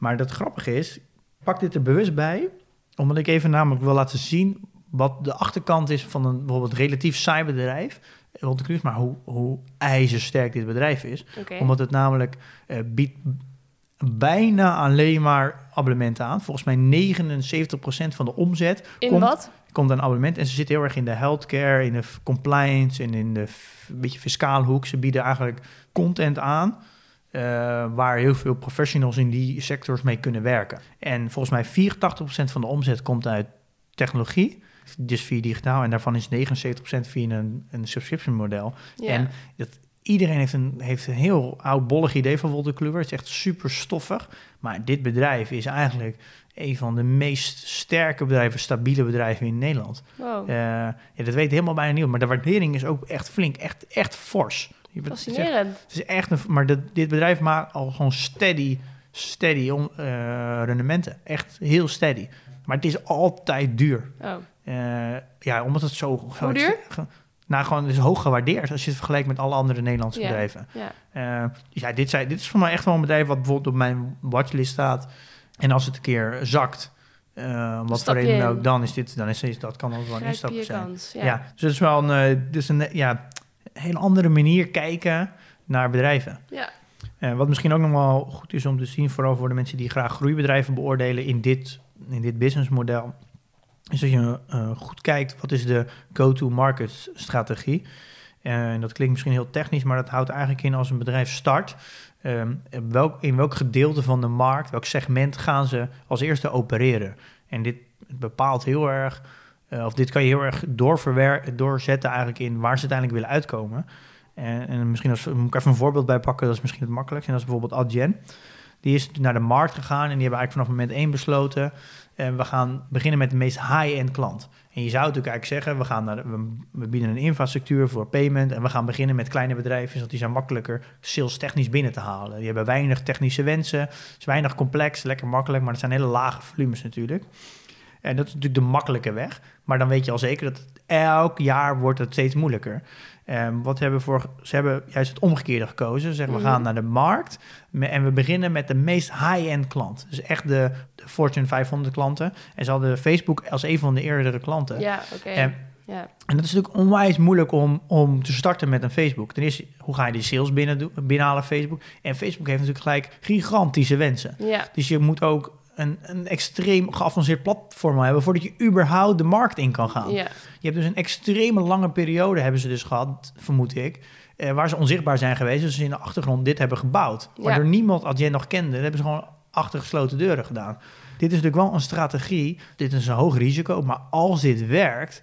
Maar dat grappige is, ik pak dit er bewust bij, omdat ik even namelijk wil laten zien wat de achterkant is van een bijvoorbeeld relatief saai bedrijf. Wolter Kleurs, maar hoe, hoe ijzersterk dit bedrijf is omdat het namelijk eh, biedt bijna alleen maar abonnementen aan. Volgens mij 79% van de omzet In komt, wat? komt aan abonnement. En ze zitten heel erg in de healthcare, in de compliance en in de beetje fiscale hoek. Ze bieden eigenlijk content aan eh, waar heel veel professionals in die sectors mee kunnen werken. En volgens mij 84% van de omzet komt uit technologie. Dus via digitaal. En daarvan is 79% via een, een subscription model. En dat, iedereen heeft een, heeft een heel oudbollig idee van Wolter Kluwer. Het is echt super stoffig. Maar dit bedrijf is eigenlijk een van de meest sterke bedrijven, stabiele bedrijven in Nederland. wow. Eh, ja, dat weet helemaal bijna niemand. Maar de waardering is ook echt flink, echt, echt fors. Je bent- Het is echt, Fascinerend. het is echt een, maar dit, dit bedrijf maakt al gewoon steady, steady eh, rendementen. Echt heel steady. Maar het is altijd duur. Oh, Eh, ja, omdat het zo... zo Hoe duur? ge- Nou, gewoon het is hoog gewaardeerd als je het vergelijkt met alle andere Nederlandse Ja. bedrijven. ja. Eh, dus ja, dit, zijn, dit is voor mij echt wel een bedrijf wat bijvoorbeeld op mijn watchlist staat. En als het een keer zakt, wat voor reden ook, dan is dit, dan is dat kan ook wel een instap zijn. kans. Ja. Ja. dus het is wel een, dus een ja, hele andere manier kijken naar bedrijven. Ja. Eh, wat misschien ook nog wel goed is om te zien, vooral voor de mensen die graag groeibedrijven beoordelen in dit, in dit businessmodel, is dat je eh, goed kijkt wat is de go-to-market strategie. Eh, En dat klinkt misschien heel technisch, maar dat houdt eigenlijk in als een bedrijf start. welk, in welk gedeelte van de markt, welk segment gaan ze als eerste opereren? En dit bepaalt heel erg, eh, of dit kan je heel erg doorzetten eigenlijk in waar ze uiteindelijk willen uitkomen. En, en misschien als, moet ik even een voorbeeld bij pakken, dat is misschien het makkelijkst. En dat is bijvoorbeeld Adyen. Die is naar de markt gegaan en die hebben eigenlijk vanaf moment één besloten. En we gaan beginnen met de meest high-end klant. En je zou natuurlijk eigenlijk zeggen, we, gaan naar we, bieden een infrastructuur voor payment. En we gaan beginnen met kleine bedrijven, want die zijn makkelijker sales technisch binnen te halen. Die hebben weinig technische wensen, is weinig complex, lekker makkelijk, maar het zijn hele lage volumes natuurlijk. En dat is natuurlijk de makkelijke weg. Maar dan weet je al zeker dat het elk jaar wordt het steeds moeilijker. Ehm, wat hebben we voor, ze hebben juist het omgekeerde gekozen. Ze zeggen, we Mhm. gaan naar de markt en we beginnen met de meest high-end klant. Dus echt de, de Fortune 500 klanten. En ze hadden Facebook als een van de eerdere klanten. Ja, oké. En, Ja. en dat is natuurlijk onwijs moeilijk om, om te starten met een Facebook. Ten eerste, hoe ga je die sales binnen, binnenhalen Facebook? En Facebook heeft natuurlijk gelijk gigantische wensen. Ja. Dus je moet ook een, een extreem geavanceerd platform hebben voordat je überhaupt de markt in kan gaan. Ja. Je hebt dus een extreme lange periode hebben ze dus gehad, vermoed ik, eh, waar ze onzichtbaar zijn geweest. Dus ze in de achtergrond dit hebben gebouwd. Ja. Waardoor niemand Adyen nog kende. Dat hebben ze gewoon achter gesloten deuren gedaan. Dit is natuurlijk wel een strategie. Dit is een hoog risico. Maar als dit werkt,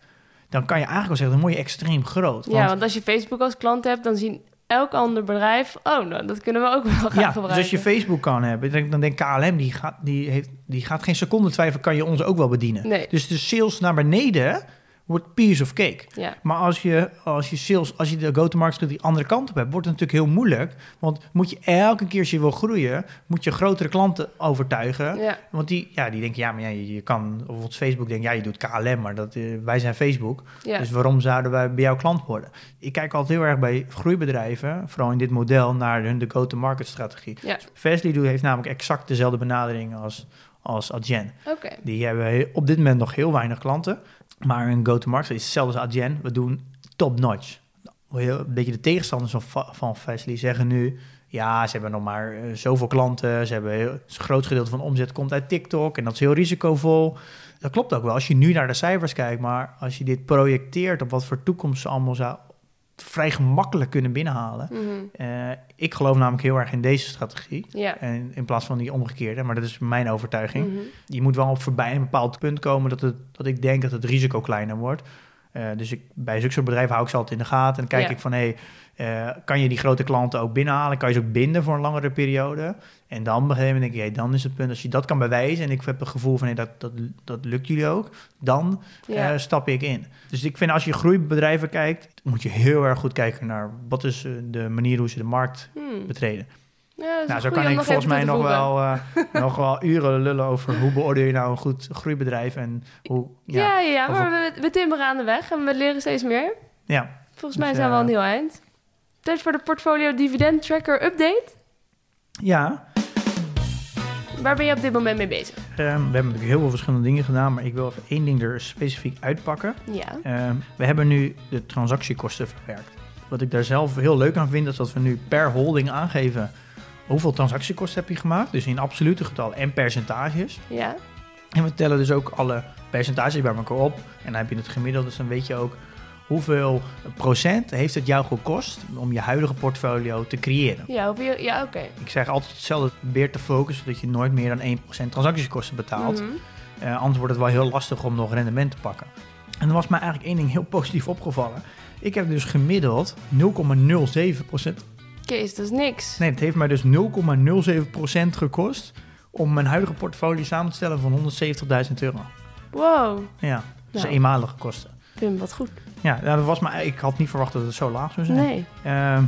dan kan je eigenlijk wel zeggen, dan word je extreem groot. ja, Want- want als je Facebook als klant hebt, dan zien elk ander bedrijf... Oh, nou, dat kunnen we ook wel gaan ja, dus gebruiken. als je Facebook kan hebben, dan- dan denkt KLM, die gaat, die, heeft, die gaat geen seconde twijfelen, kan je ons ook wel bedienen. Nee. Dus de sales naar beneden wordt piece of cake. Ja. Maar als je, als je sales, als je de go-to-market die andere kant op hebt, wordt het natuurlijk heel moeilijk. Want moet je elke keer als je wil groeien, moet je grotere klanten overtuigen. Ja. Want die, ja, die denken, ja, maar ja, je, je kan, of bijvoorbeeld Facebook denkt, ja, je doet KLM, maar dat, eh, wij zijn Facebook. Dus waarom zouden wij bij jouw klant worden? Ik kijk altijd heel erg bij groeibedrijven, vooral in dit model, naar hun de go-to-market strategie. Ja. Fastly heeft namelijk exact dezelfde benadering als, als Adyen. Die hebben he- op dit moment nog heel weinig klanten. Maar hun go-to-market is hetzelfde als Adyen. We doen top-notch. Een beetje de tegenstanders van, van Fastly zeggen nu... Ja, ze hebben nog maar eh, zoveel klanten. Ze hebben het grootste gedeelte van de omzet komt uit TikTok. En dat is heel risicovol. Dat klopt ook wel als je nu naar de cijfers kijkt. Maar als je dit projecteert op wat voor toekomst ze allemaal zou vrij gemakkelijk kunnen binnenhalen. Mhm. Eh, ik geloof namelijk heel erg in deze strategie. En in plaats van die omgekeerde. Maar dat is mijn overtuiging Mhm. je moet wel op voorbij een bepaald punt komen dat, het, dat ik denk dat het risico kleiner wordt. Eh, dus ik, bij zulke soort bedrijven hou ik ze altijd in de gaten. En kijk ik van, hé, hey, eh, kan je die grote klanten ook binnenhalen? Kan je ze ook binden voor een langere periode? En dan denk ik, dan is het punt, als je dat kan bewijzen... en ik heb het gevoel van, hey, dat, dat, dat lukt jullie ook, dan Ja. eh, stap ik in. Dus ik vind als je groeibedrijven kijkt, moet je heel erg goed kijken naar... wat is eh, de manier hoe ze de markt Hmm. betreden. Ja, Nou, zo kan ik volgens mij nog wel, eh, nog wel uren lullen over hoe beoordeel je nou een goed groeibedrijf en hoe... Ja, Ja, ja, maar we, we timmeren aan de weg en we leren steeds meer. ja. Volgens mij Dus, zijn we al een heel eind. Tijd voor de portfolio dividend tracker update. ja Waar ben je op dit moment mee bezig? ehm, we hebben natuurlijk heel veel verschillende dingen gedaan, maar ik wil even één ding er specifiek uitpakken. Ja. Ehm, we hebben nu de transactiekosten verwerkt. Wat ik daar zelf heel leuk aan vind, is dat we nu per holding aangeven hoeveel transactiekosten heb je gemaakt. Dus in absolute getallen en percentages. Ja. En we tellen dus ook alle percentages bij elkaar op. En dan heb je het gemiddeld, dus dan weet je ook hoeveel procent heeft het jou gekost om je huidige portfolio te creëren. Ja, hoeveel- ja oké. Ik zeg altijd hetzelfde, probeer te focussen dat je nooit meer dan 1% transactiekosten betaalt. Mhm. Eh, anders wordt het wel heel lastig om nog rendement te pakken. En er was mij eigenlijk één ding heel positief opgevallen. Ik heb dus gemiddeld 0,07%. Kees, dat is niks. Nee, het heeft mij dus 0,07% gekost om mijn huidige portfolio samen te stellen van 170.000 euro. Wow. Ja, dat is Nou. eenmalige kosten. Pim, wat goed. Ja, nou, dat was maar, ik had niet verwacht dat het zo laag zou zijn. Nee. Ehm,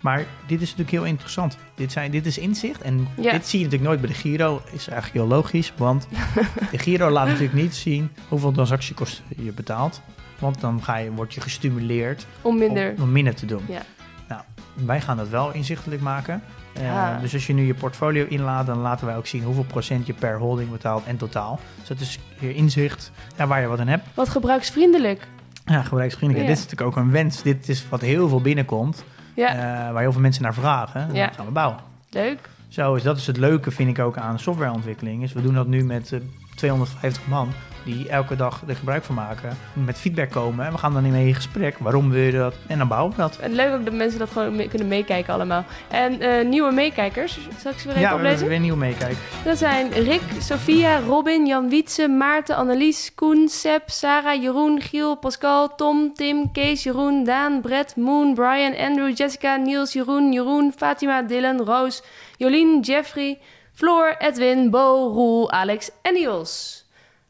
maar dit is natuurlijk heel interessant. Dit, zijn, dit is inzicht. En Ja. dit zie je natuurlijk nooit bij de Giro. Is eigenlijk heel logisch. Want de Giro laat natuurlijk niet zien hoeveel transactiekosten je betaalt. Want dan ga je, word je gestimuleerd Om minder. om, om minder te doen. Ja. Nou, wij gaan dat wel inzichtelijk maken. Eh, Ja. Dus als je nu je portfolio inlaat, dan laten wij ook zien hoeveel procent je per holding betaalt en totaal. Dus dat is weer inzicht ja, waar je wat aan hebt. Wat gebruiksvriendelijk. Ja, gebruiksvriendelijk. Ja. Dit is natuurlijk ook een wens. Dit is wat heel veel binnenkomt. Ja, eh, waar heel veel mensen naar vragen. En Ja. Dat gaan we bouwen. leuk. Zo is dat is het leuke, vind ik ook aan softwareontwikkeling. Is we doen dat nu met eh, 250 man die elke dag er gebruik van maken. Met feedback komen. En we gaan dan mee in gesprek. Waarom wil je dat? En dan bouwen we dat. En leuk ook dat mensen dat gewoon mee- kunnen meekijken allemaal. En eh, nieuwe meekijkers, zal ik ze weer even Ja, we oplezen? hebben weer nieuw meekijken. Dat zijn Rick, Sophia, Robin, Jan Wietse, Maarten, Annelies, Koen, Seb, Sarah, Jeroen, Giel, Pascal, Tom, Tim, Kees, Jeroen, Daan, Brett, Moon, Brian, Andrew, Jessica, Niels, Jeroen, Jeroen, Fatima, Dylan, Roos, Jolien, Jeffrey, Floor, Edwin, Bo, Roel, Alex en Niels.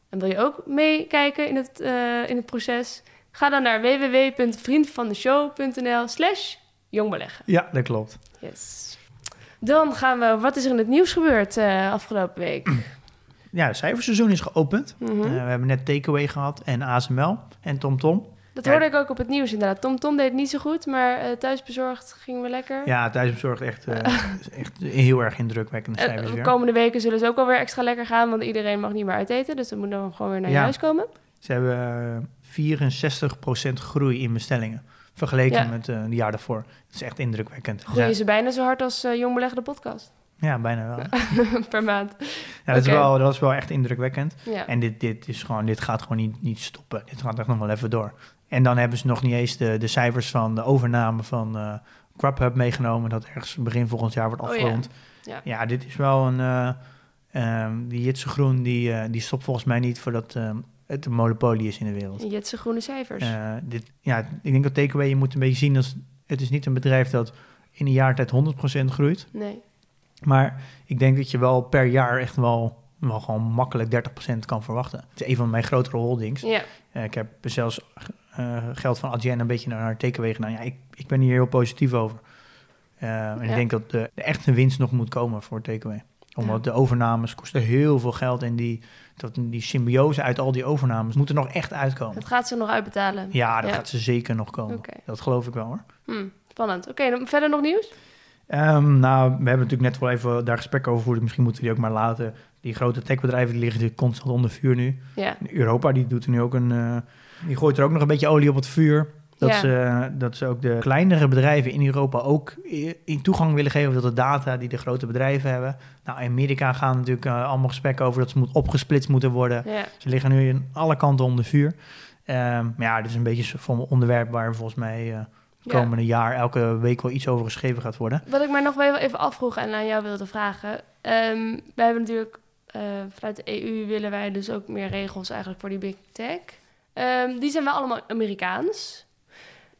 En wil je ook meekijken in, het, eh, in het proces? Ga dan naar www.vriendvandeshow.nl slash jongbeleggen. Ja, dat klopt. Yes. Dan gaan we... Wat is er in het nieuws gebeurd eh, afgelopen week? Ja, het cijferseizoen is geopend. Mhm. Eh, we hebben net Takeaway gehad en ASML en TomTom. Dat Ja. hoorde ik ook op het nieuws inderdaad. Tom Tom deed het niet zo goed, maar eh, thuisbezorgd gingen we lekker. Ja, thuisbezorgd echt, eh, echt heel erg indrukwekkende En cijfers de weer. komende weken zullen ze ook alweer extra lekker gaan, want iedereen mag niet meer uit eten. Dus dan moet dan gewoon weer naar je huis komen. Ze hebben eh, 64% groei in bestellingen. Vergeleken Ja. met eh de jaar daarvoor. Het is echt indrukwekkend. Groeien ze bijna zo hard als eh Jong Belegde podcast Ja, bijna wel. per maand. Ja, dat, is wel dat is wel echt indrukwekkend. Ja. En dit, dit, is gewoon, dit gaat gewoon niet, niet stoppen. Dit gaat echt nog wel even door. En dan hebben ze nog niet eens de, de cijfers van de overname van eh Grubhub meegenomen. Dat ergens begin volgend jaar wordt Oh ja. afgerond. Ja. ja. dit is wel een... eh, ehm, die Jitse Groen, die, eh, die stopt volgens mij niet voordat ehm, het een monopolie is in de wereld. Jetse groene cijfers. Dit, ja, ik denk dat Takeaway je moet een beetje zien als... Het is niet een bedrijf dat in een jaar tijd 100% groeit. Nee. Maar ik denk dat je wel per jaar echt wel, wel gewoon makkelijk 30% kan verwachten. Het is een van mijn grotere holdings. Ja. Ik heb zelfs geld van Adyen een beetje naar Takeaway gedaan. Ja, ik, ik ben hier heel positief over. Eh, en ik denk dat de, de echte winst nog moet komen voor Takeaway. Omdat Ja. de overnames kosten heel veel geld. En die, dat, die symbiose uit al die overnames moet er nog echt uitkomen. Het gaat ze nog uitbetalen. Ja, dat Ja. gaat ze zeker nog komen. Dat geloof ik wel hoor. Hm, spannend. Oké, dan verder nog nieuws? Ehm, nou, we hebben natuurlijk net wel even daar gesprek over gevoerd. Misschien moeten we die ook maar laten. Die grote techbedrijven die liggen natuurlijk constant onder vuur nu. Ja. Europa die doet er nu ook een. eh, die gooit er ook nog een beetje olie op het vuur. Dat, Ja. ze, dat ze ook de kleinere bedrijven in Europa ook i- in toegang willen geven tot de data die de grote bedrijven hebben. Nou, in Amerika gaan natuurlijk eh, allemaal gesprekken over dat ze moet opgesplitst moeten worden. Ja. Ze liggen nu in alle kanten onder vuur. Ehm, maar ja, dit is een beetje een onderwerp waar volgens mij eh Ja. komende jaar elke week wel iets over geschreven gaat worden. Wat ik mij nog wel even afvroeg en aan jou wilde vragen. Ehm wij hebben natuurlijk eh, vanuit de EU willen wij dus ook meer regels eigenlijk voor die big tech. Ehm, die zijn wel allemaal Amerikaans.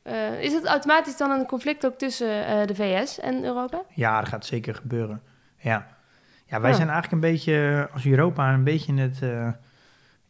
Eh, is het automatisch dan een conflict ook tussen eh, de VS en Europa? Ja, dat gaat zeker gebeuren. Ja, ja wij Ja. zijn eigenlijk een beetje, als Europa, een beetje het, eh,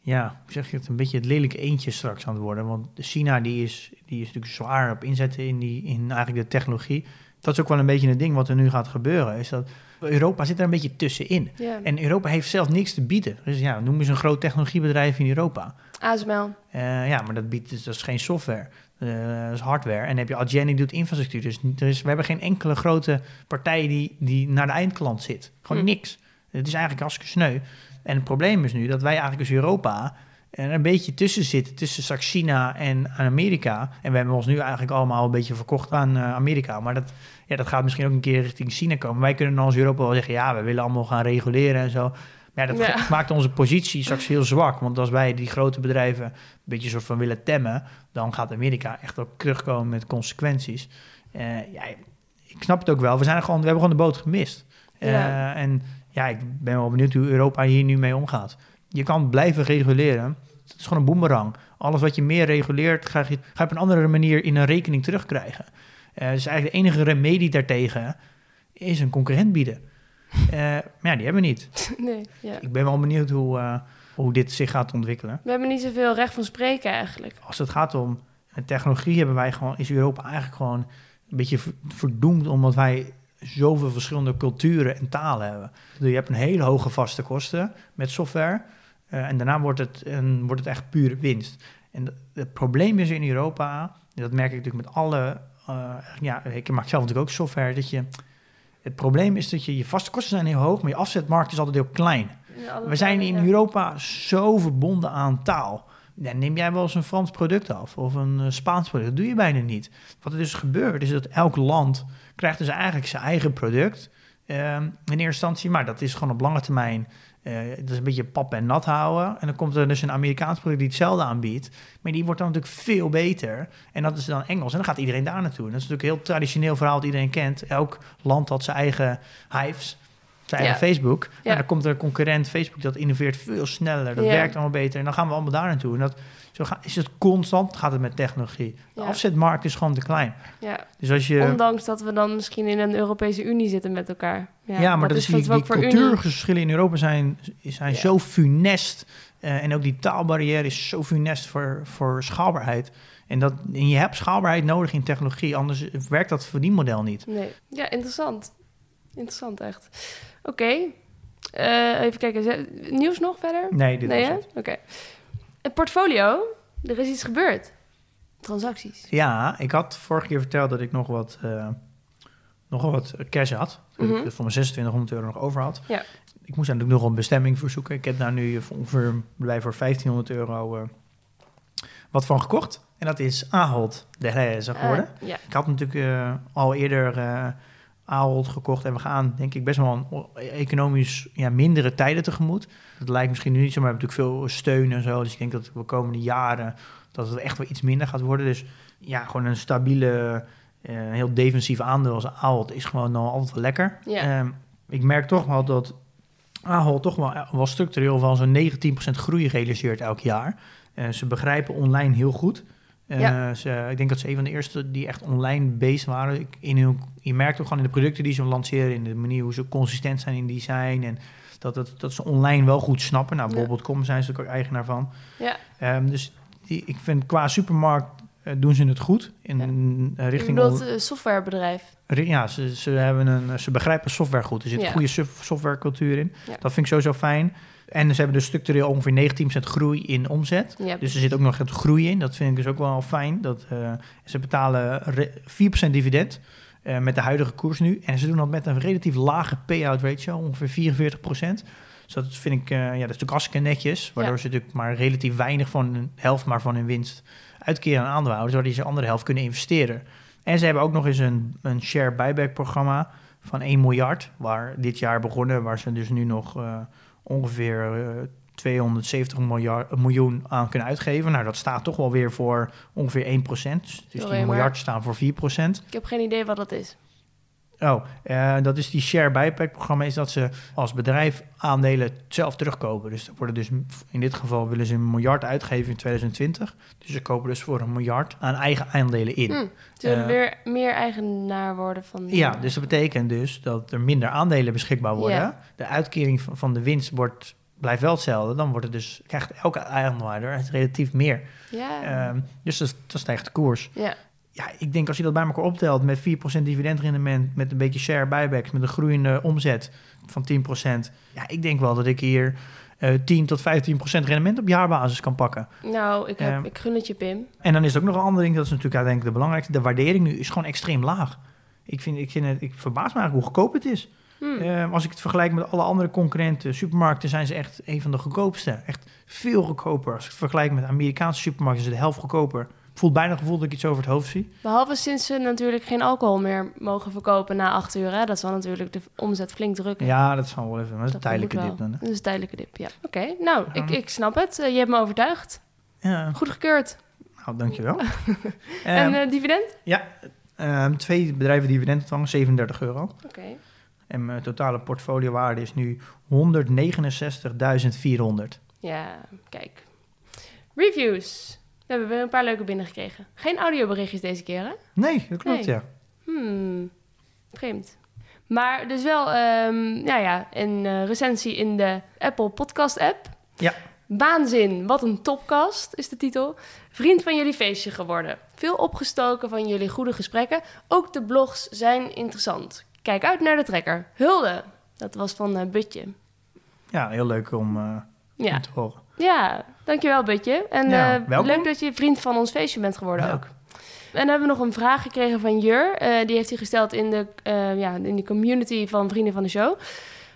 ja, hoe zeg je het, een beetje het lelijke eentje straks aan het worden. Want China die is, die is natuurlijk zwaar op inzetten in, die, in eigenlijk de technologie. Dat is ook wel een beetje het ding wat er nu gaat gebeuren. Is dat Europa zit er een beetje tussenin. Ja. En Europa heeft zelf niks te bieden. Dus ja, noem eens een groot technologiebedrijf in Europa. ASML. Eh, ja, maar dat biedt dus, dat is geen software. Eh, dat is hardware. En dan heb je Adyen die doet infrastructuur. Dus, dus we hebben geen enkele grote partij die, die naar de eindklant zit. Gewoon Hm. niks. Het is eigenlijk hartstikke sneu. En het probleem is nu dat wij eigenlijk als Europa er een beetje tussen zitten. Tussen straks China en Amerika. En we hebben ons nu eigenlijk allemaal een beetje verkocht aan eh, Amerika. Maar dat, ja, dat gaat misschien ook een keer richting China komen. Wij kunnen dan als Europa wel zeggen... ja, we willen allemaal gaan reguleren en zo. Maar ja, dat Ja. maakt onze positie straks heel zwak. Want als wij die grote bedrijven een beetje soort van willen temmen... dan gaat Amerika echt ook terugkomen met consequenties. Eh, ja, ik snap het ook wel. We, zijn gewoon, we hebben gewoon de boot gemist. Eh, Ja. En ja, ik ben wel benieuwd hoe Europa hier nu mee omgaat. Je kan blijven reguleren. Het is gewoon een boemerang. Alles wat je meer reguleert, ga je, ga je op een andere manier in een rekening terugkrijgen. Eh dus eigenlijk de enige remedie daartegen is een concurrent bieden. Eh, maar ja, die hebben we niet. nee, ja. Ik ben wel benieuwd hoe, eh, hoe dit zich gaat ontwikkelen. We hebben niet zoveel recht van spreken eigenlijk. Als het gaat om technologie, hebben wij gewoon, is Europa eigenlijk gewoon een beetje ver- verdoemd omdat wij zoveel verschillende culturen en talen hebben. Dus je hebt een hele hoge vaste kosten met software. eh, en daarna wordt het, een, wordt het echt pure winst. En het probleem is in Europa, en dat merk ik natuurlijk met alle. eh, ja, ik maak zelf natuurlijk ook software. Dat je, het probleem is dat je, je vaste kosten zijn heel hoog, maar je afzetmarkt is altijd heel klein. We zijn in ja. Europa zo verbonden aan taal. Ja, neem jij wel eens een Frans product af of een eh, Spaans product? Dat doe je bijna niet. Wat er dus gebeurt is dat elk land krijgt dus eigenlijk zijn eigen product ehm, in eerste instantie. Maar dat is gewoon op lange termijn, eh, dat is een beetje pap en nat houden. En dan komt er dus een Amerikaans product die hetzelfde aanbiedt. Maar die wordt dan natuurlijk veel beter. En dat is dan Engels. En dan gaat iedereen daar naartoe. En dat is natuurlijk een heel traditioneel verhaal dat iedereen kent. Elk land had zijn eigen hives. Zijn eigen. Facebook. Ja. En dan komt er een concurrent, Facebook, dat innoveert veel sneller. Dat Ja. werkt allemaal beter. En dan gaan we allemaal daar naartoe. En dat, zo ga, is het constant, gaat het met technologie. De Ja. afzetmarkt is gewoon te klein. Ja. Dus als je... Ondanks dat we dan misschien in een Europese Unie zitten met elkaar. Ja, maar dat, is die, die cultuurgeschillen in Europa zijn, zijn zo funest. Eh, en ook die taalbarrière is zo funest voor, voor schaalbaarheid. En, dat, en je hebt schaalbaarheid nodig in technologie, anders werkt dat verdienmodel niet. Nee. Ja, interessant. Interessant echt. Oké. Eh, even kijken. Nieuws nog verder? Nee, dit nee, was hè? Het. Portfolio. Er is iets gebeurd. Transacties. Ja, ik had vorige keer verteld dat ik nog wat, eh, nog wel wat cash had. Dat Mhm. ik voor mijn 2600 euro nog over had. Ja. Ik moest natuurlijk nog een bestemming voor zoeken. Ik heb daar nu voor ongeveer bij voor 1500 euro eh, wat van gekocht. En dat is Ahold de Reze geworden. Eh, ja. Ik had natuurlijk al eerder Ahold gekocht. En we gaan denk ik best wel een economisch ja, mindere tijden tegemoet. Dat lijkt misschien nu niet zo, maar we hebben natuurlijk veel steun en zo. Dus ik denk dat de komende jaren dat het echt wel iets minder gaat worden. Dus ja, gewoon een stabiele, eh, heel defensief aandeel als Ahold is gewoon nog altijd wel lekker. Ja. Ehm, ik merk toch wel dat Ahold toch wel, wel structureel wel zo'n 19% groei realiseert elk jaar. Eh, ze begrijpen online heel goed. Eh, Ja. ze, ik denk dat ze een van de eerste die echt online based waren. Ik, in hun, je merkt ook gewoon in de producten die ze lanceren, in de manier hoe ze consistent zijn in design en dat, dat, dat ze online wel goed snappen. Nou, Ja. bijvoorbeeld.com zijn ze natuurlijk ook eigenaar van. Ja. Ehm, dus die, ik vind qua supermarkt eh, doen ze het goed in Ja. eh, richting bedoelt eh, softwarebedrijf. Ri- Ja, ze, ze, hebben een, ze begrijpen software goed. Er zit Ja. een goede sof- softwarecultuur in. Ja. Dat vind ik sowieso fijn. En ze hebben dus structureel ongeveer 19% groei in omzet. Dus er zit ook nog het groei in. Dat vind ik dus ook wel fijn. Dat, eh, ze betalen re- 4% dividend eh, met de huidige koers nu. En ze doen dat met een relatief lage payout ratio, ongeveer 44%. Dus dat vind ik, eh, ja, dat is natuurlijk hartstikke netjes. Waardoor Ja. ze natuurlijk maar relatief weinig van hun helft maar van hun winst uitkeren aan aandeelhouders. Waardoor ze de andere helft kunnen investeren. En ze hebben ook nog eens een, een share buyback programma van 1 miljard. Waar dit jaar begonnen, waar ze dus nu nog ongeveer eh, 270 miljard, miljoen aan kunnen uitgeven. Nou, dat staat toch wel weer voor ongeveer 1%. Dus die Sorry, maar- miljard staan voor 4%. Ik heb geen idee wat dat is. Oh, eh, dat is die share buyback programma. Is dat ze als bedrijf aandelen zelf terugkopen. Dus er worden dus in dit geval willen ze een miljard uitgeven in 2020. Dus ze kopen dus voor een miljard aan eigen aandelen in. Hm. Eh, weer meer eigenaar worden van... Ja, dus dat betekent dus dat er minder aandelen beschikbaar worden. Ja. De uitkering van, van de winst wordt, blijft wel hetzelfde. Dan wordt het dus, krijgt elke aandeelhouder relatief meer. Ja. Ehm, dus dat, dat stijgt de koers. ja. Ja, ik denk als je dat bij elkaar optelt met 4% dividendrendement, met een beetje share buybacks, met een groeiende omzet van 10%. Ja, ik denk wel dat ik hier eh 10 tot 15% rendement op jaarbasis kan pakken. Nou, ik, heb, Ehm. ik gun het je, Pim. En dan is er ook nog een ander ding, dat is natuurlijk uiteindelijk de belangrijkste. De waardering nu is gewoon extreem laag. Ik, vind, ik, vind het, ik verbaas me eigenlijk hoe goedkoop het is. Hm. Eh, als ik het vergelijk met alle andere concurrenten, supermarkten zijn ze echt een van de goedkoopste. Echt veel goedkoper. Als ik het vergelijk met Amerikaanse supermarkten, is het de helft goedkoper. Voel bijna het gevoel dat ik iets over het hoofd zie. Behalve sinds ze natuurlijk geen alcohol meer mogen verkopen na acht uur. Hè? Dat zal natuurlijk de omzet flink drukken. Ja, dat zal wel even. Dat is een tijdelijke dip dan. hè. Dat is een tijdelijke dip, ja. Oké, nou, Ja. ik, ik snap het. Eh, je hebt me overtuigd. Ja, Goed gekeurd. nou, dankjewel. en Ehm, eh, dividend? ja, twee bedrijven dividend ontvangen, 37 euro. Oké. En mijn totale portfoliowaarde is nu 169.400. Ja, kijk. Reviews. We hebben weer een paar leuke binnengekregen. Geen audioberichtjes deze keer, hè? Nee, dat klopt, Nee. ja. Hmm, vreemd. Maar dus wel, ehm nou ja, een eh, recensie in de Apple Podcast app. Ja. Waanzin, wat een topcast is de titel. Vriend van jullie feestje geworden. Veel opgestoken van jullie goede gesprekken. Ook de blogs zijn interessant. Kijk uit naar de trekker. Hulde. Dat was van eh, Butje. Ja, heel leuk om, eh, Ja. om te horen. Ja, dankjewel Butje. En Ja, eh, leuk dat je vriend van ons feestje bent geworden Ja. ook. En dan hebben we nog een vraag gekregen van Jur. Eh, die heeft hij gesteld in de, eh, ja, in de community van Vrienden van de Show.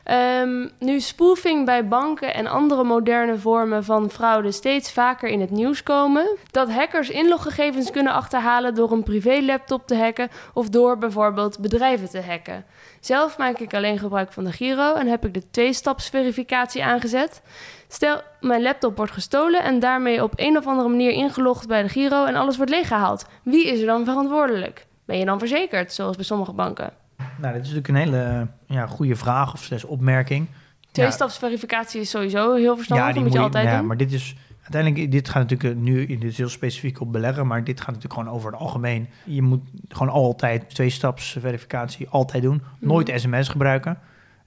Ehm, nu spoofing bij banken en andere moderne vormen van fraude steeds vaker in het nieuws komen, dat hackers inloggegevens kunnen achterhalen door een privélaptop te hacken of door bijvoorbeeld bedrijven te hacken. Zelf maak ik alleen gebruik van de Giro en heb ik de twee-stapsverificatie aangezet. Stel, mijn laptop wordt gestolen en daarmee op een of andere manier ingelogd bij de Giro en alles wordt leeggehaald. Wie is er dan verantwoordelijk? Ben je dan verzekerd, zoals bij sommige banken? Nou, dit is natuurlijk een hele ja, goede vraag of slechts opmerking. Ja, Tweestapsverificatie is sowieso heel verstandig, dat moet je altijd ja, doen. maar dit is uiteindelijk, dit gaat natuurlijk eh, nu, dit is heel specifiek op beleggen, maar dit gaat natuurlijk gewoon over het algemeen. Je moet gewoon altijd twee staps verificatie altijd doen. Mhm. Nooit sms gebruiken.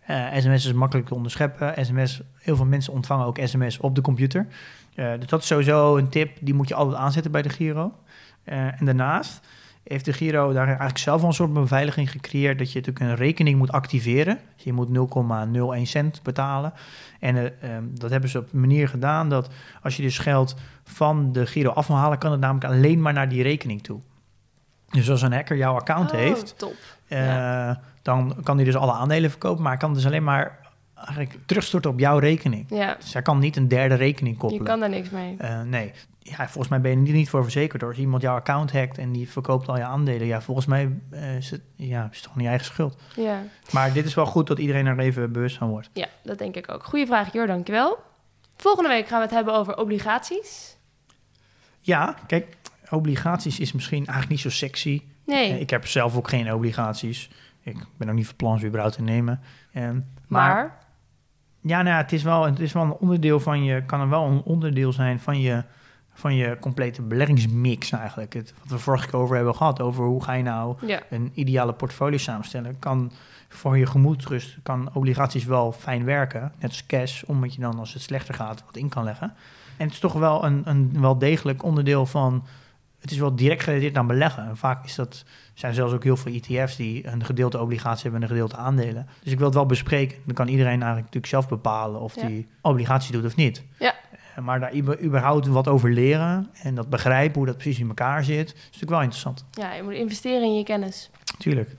Eh, sms is makkelijk te onderscheppen. SMS, heel veel mensen ontvangen ook sms op de computer. Eh, dus dat is sowieso een tip, die moet je altijd aanzetten bij de Giro. Eh, en daarnaast heeft de Giro daar eigenlijk zelf al een soort beveiliging gecreëerd dat je natuurlijk een rekening moet activeren. Je moet 0,01 cent betalen. En eh, ehm, dat hebben ze op een manier gedaan dat als je dus geld van de Giro af wil halen, kan het namelijk alleen maar naar die rekening toe. Dus als een hacker jouw account Oh, heeft, eh, dan kan hij dus alle aandelen verkopen, maar hij kan dus alleen maar eigenlijk terugstorten op jouw rekening. Ja, Dus hij kan niet een derde rekening je koppelen. kan daar niks mee. Eh, nee. Ja, volgens mij ben je er niet voor verzekerd hoor. Als iemand jouw account hackt en die verkoopt al je aandelen, ja, volgens mij eh, is het, ja, is toch niet je eigen schuld. Ja. Maar dit is wel goed dat iedereen er even bewust van wordt. ja, dat denk ik ook. Goeie vraag, Jor, dankjewel. Volgende week gaan we het hebben over obligaties. Ja, kijk, obligaties is misschien eigenlijk niet zo sexy. Nee, Eh, Ik heb zelf ook geen obligaties. Ik ben ook niet van plan ze überhaupt te nemen. Eh, maar, maar... ja, nou, het is wel, het is wel een onderdeel van je, kan er wel een onderdeel zijn van je, van je complete beleggingsmix eigenlijk. Het, wat we vorige keer over hebben gehad, over hoe ga je nou Ja, een ideale portfolio samenstellen. Kan voor je gemoedsrust, kan obligaties wel fijn werken, net als cash, omdat je dan als het slechter gaat wat in kan leggen. En het is toch wel een, een wel degelijk onderdeel van, het is wel direct gerelateerd aan beleggen. En vaak is dat, zijn zelfs ook heel veel ETF's die een gedeelte obligatie hebben en een gedeelte aandelen. Dus ik wil het wel bespreken. Dan kan iedereen eigenlijk natuurlijk zelf bepalen of Ja. die obligatie doet of niet. Ja. Eh, Maar daar über- überhaupt wat over leren en dat begrijpen hoe dat precies in elkaar zit, is natuurlijk wel interessant. ja, je moet investeren in je kennis. Tuurlijk.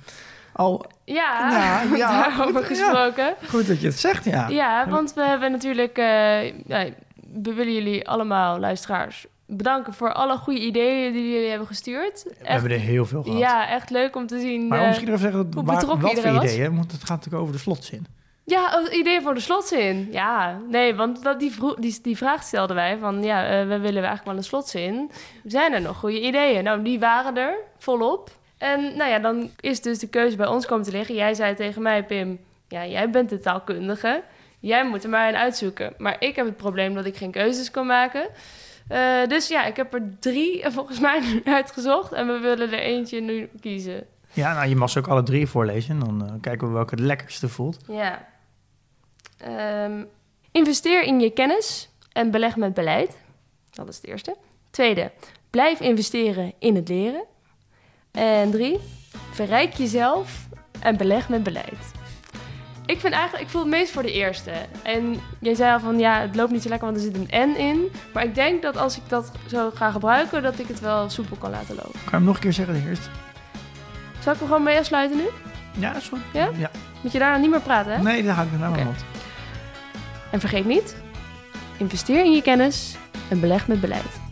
Al Ja, Ja, ja, daarover goed, gesproken. goed dat je het zegt, ja. Ja, want we hebben natuurlijk... ja, we willen jullie allemaal, luisteraars, bedanken voor alle goede ideeën die jullie hebben gestuurd. We Echt, hebben er heel veel gehad. ja, echt leuk om te zien. maar eh, misschien even zeggen, hoe waar, betrokken wat voor ideeën? Want het gaat natuurlijk over de slotzin. Ja, oh, idee voor de slotzin. Ja, nee, want dat, die, die, die vraag stelden wij van... ja, eh, we willen eigenlijk wel een slotzin. Zijn er nog goede ideeën? Nou, die waren er volop. En nou ja, dan is dus de keuze bij ons komen te liggen. Jij zei tegen mij, Pim, ja, jij bent de taalkundige. Jij moet er maar een uitzoeken. Maar ik heb het probleem dat ik geen keuzes kan maken. Uh, dus ja, ik heb er drie volgens mij uitgezocht. En we willen er eentje nu kiezen. Ja, nou, je mag ze ook alle drie voorlezen. Dan uh, kijken we welke het lekkerste voelt. Ja. Um, investeer in je kennis en beleg met beleid. Dat is het eerste. Tweede, blijf investeren in het leren. En drie, verrijk jezelf en beleg met beleid. Ik vind eigenlijk, ik voel het meest voor de eerste. En jij zei al van ja, het loopt niet zo lekker, want er zit een N in. Maar ik denk dat als ik dat zo ga gebruiken, dat ik het wel soepel kan laten lopen. Kan je hem nog een keer zeggen eerst? Zal ik hem gewoon mee afsluiten nu? Ja, is goed. Ja? ja. Moet je daarna niet meer praten, hè? Nee, daar hou ik naar mijn mond. En vergeet niet, investeer in je kennis en beleg met beleid.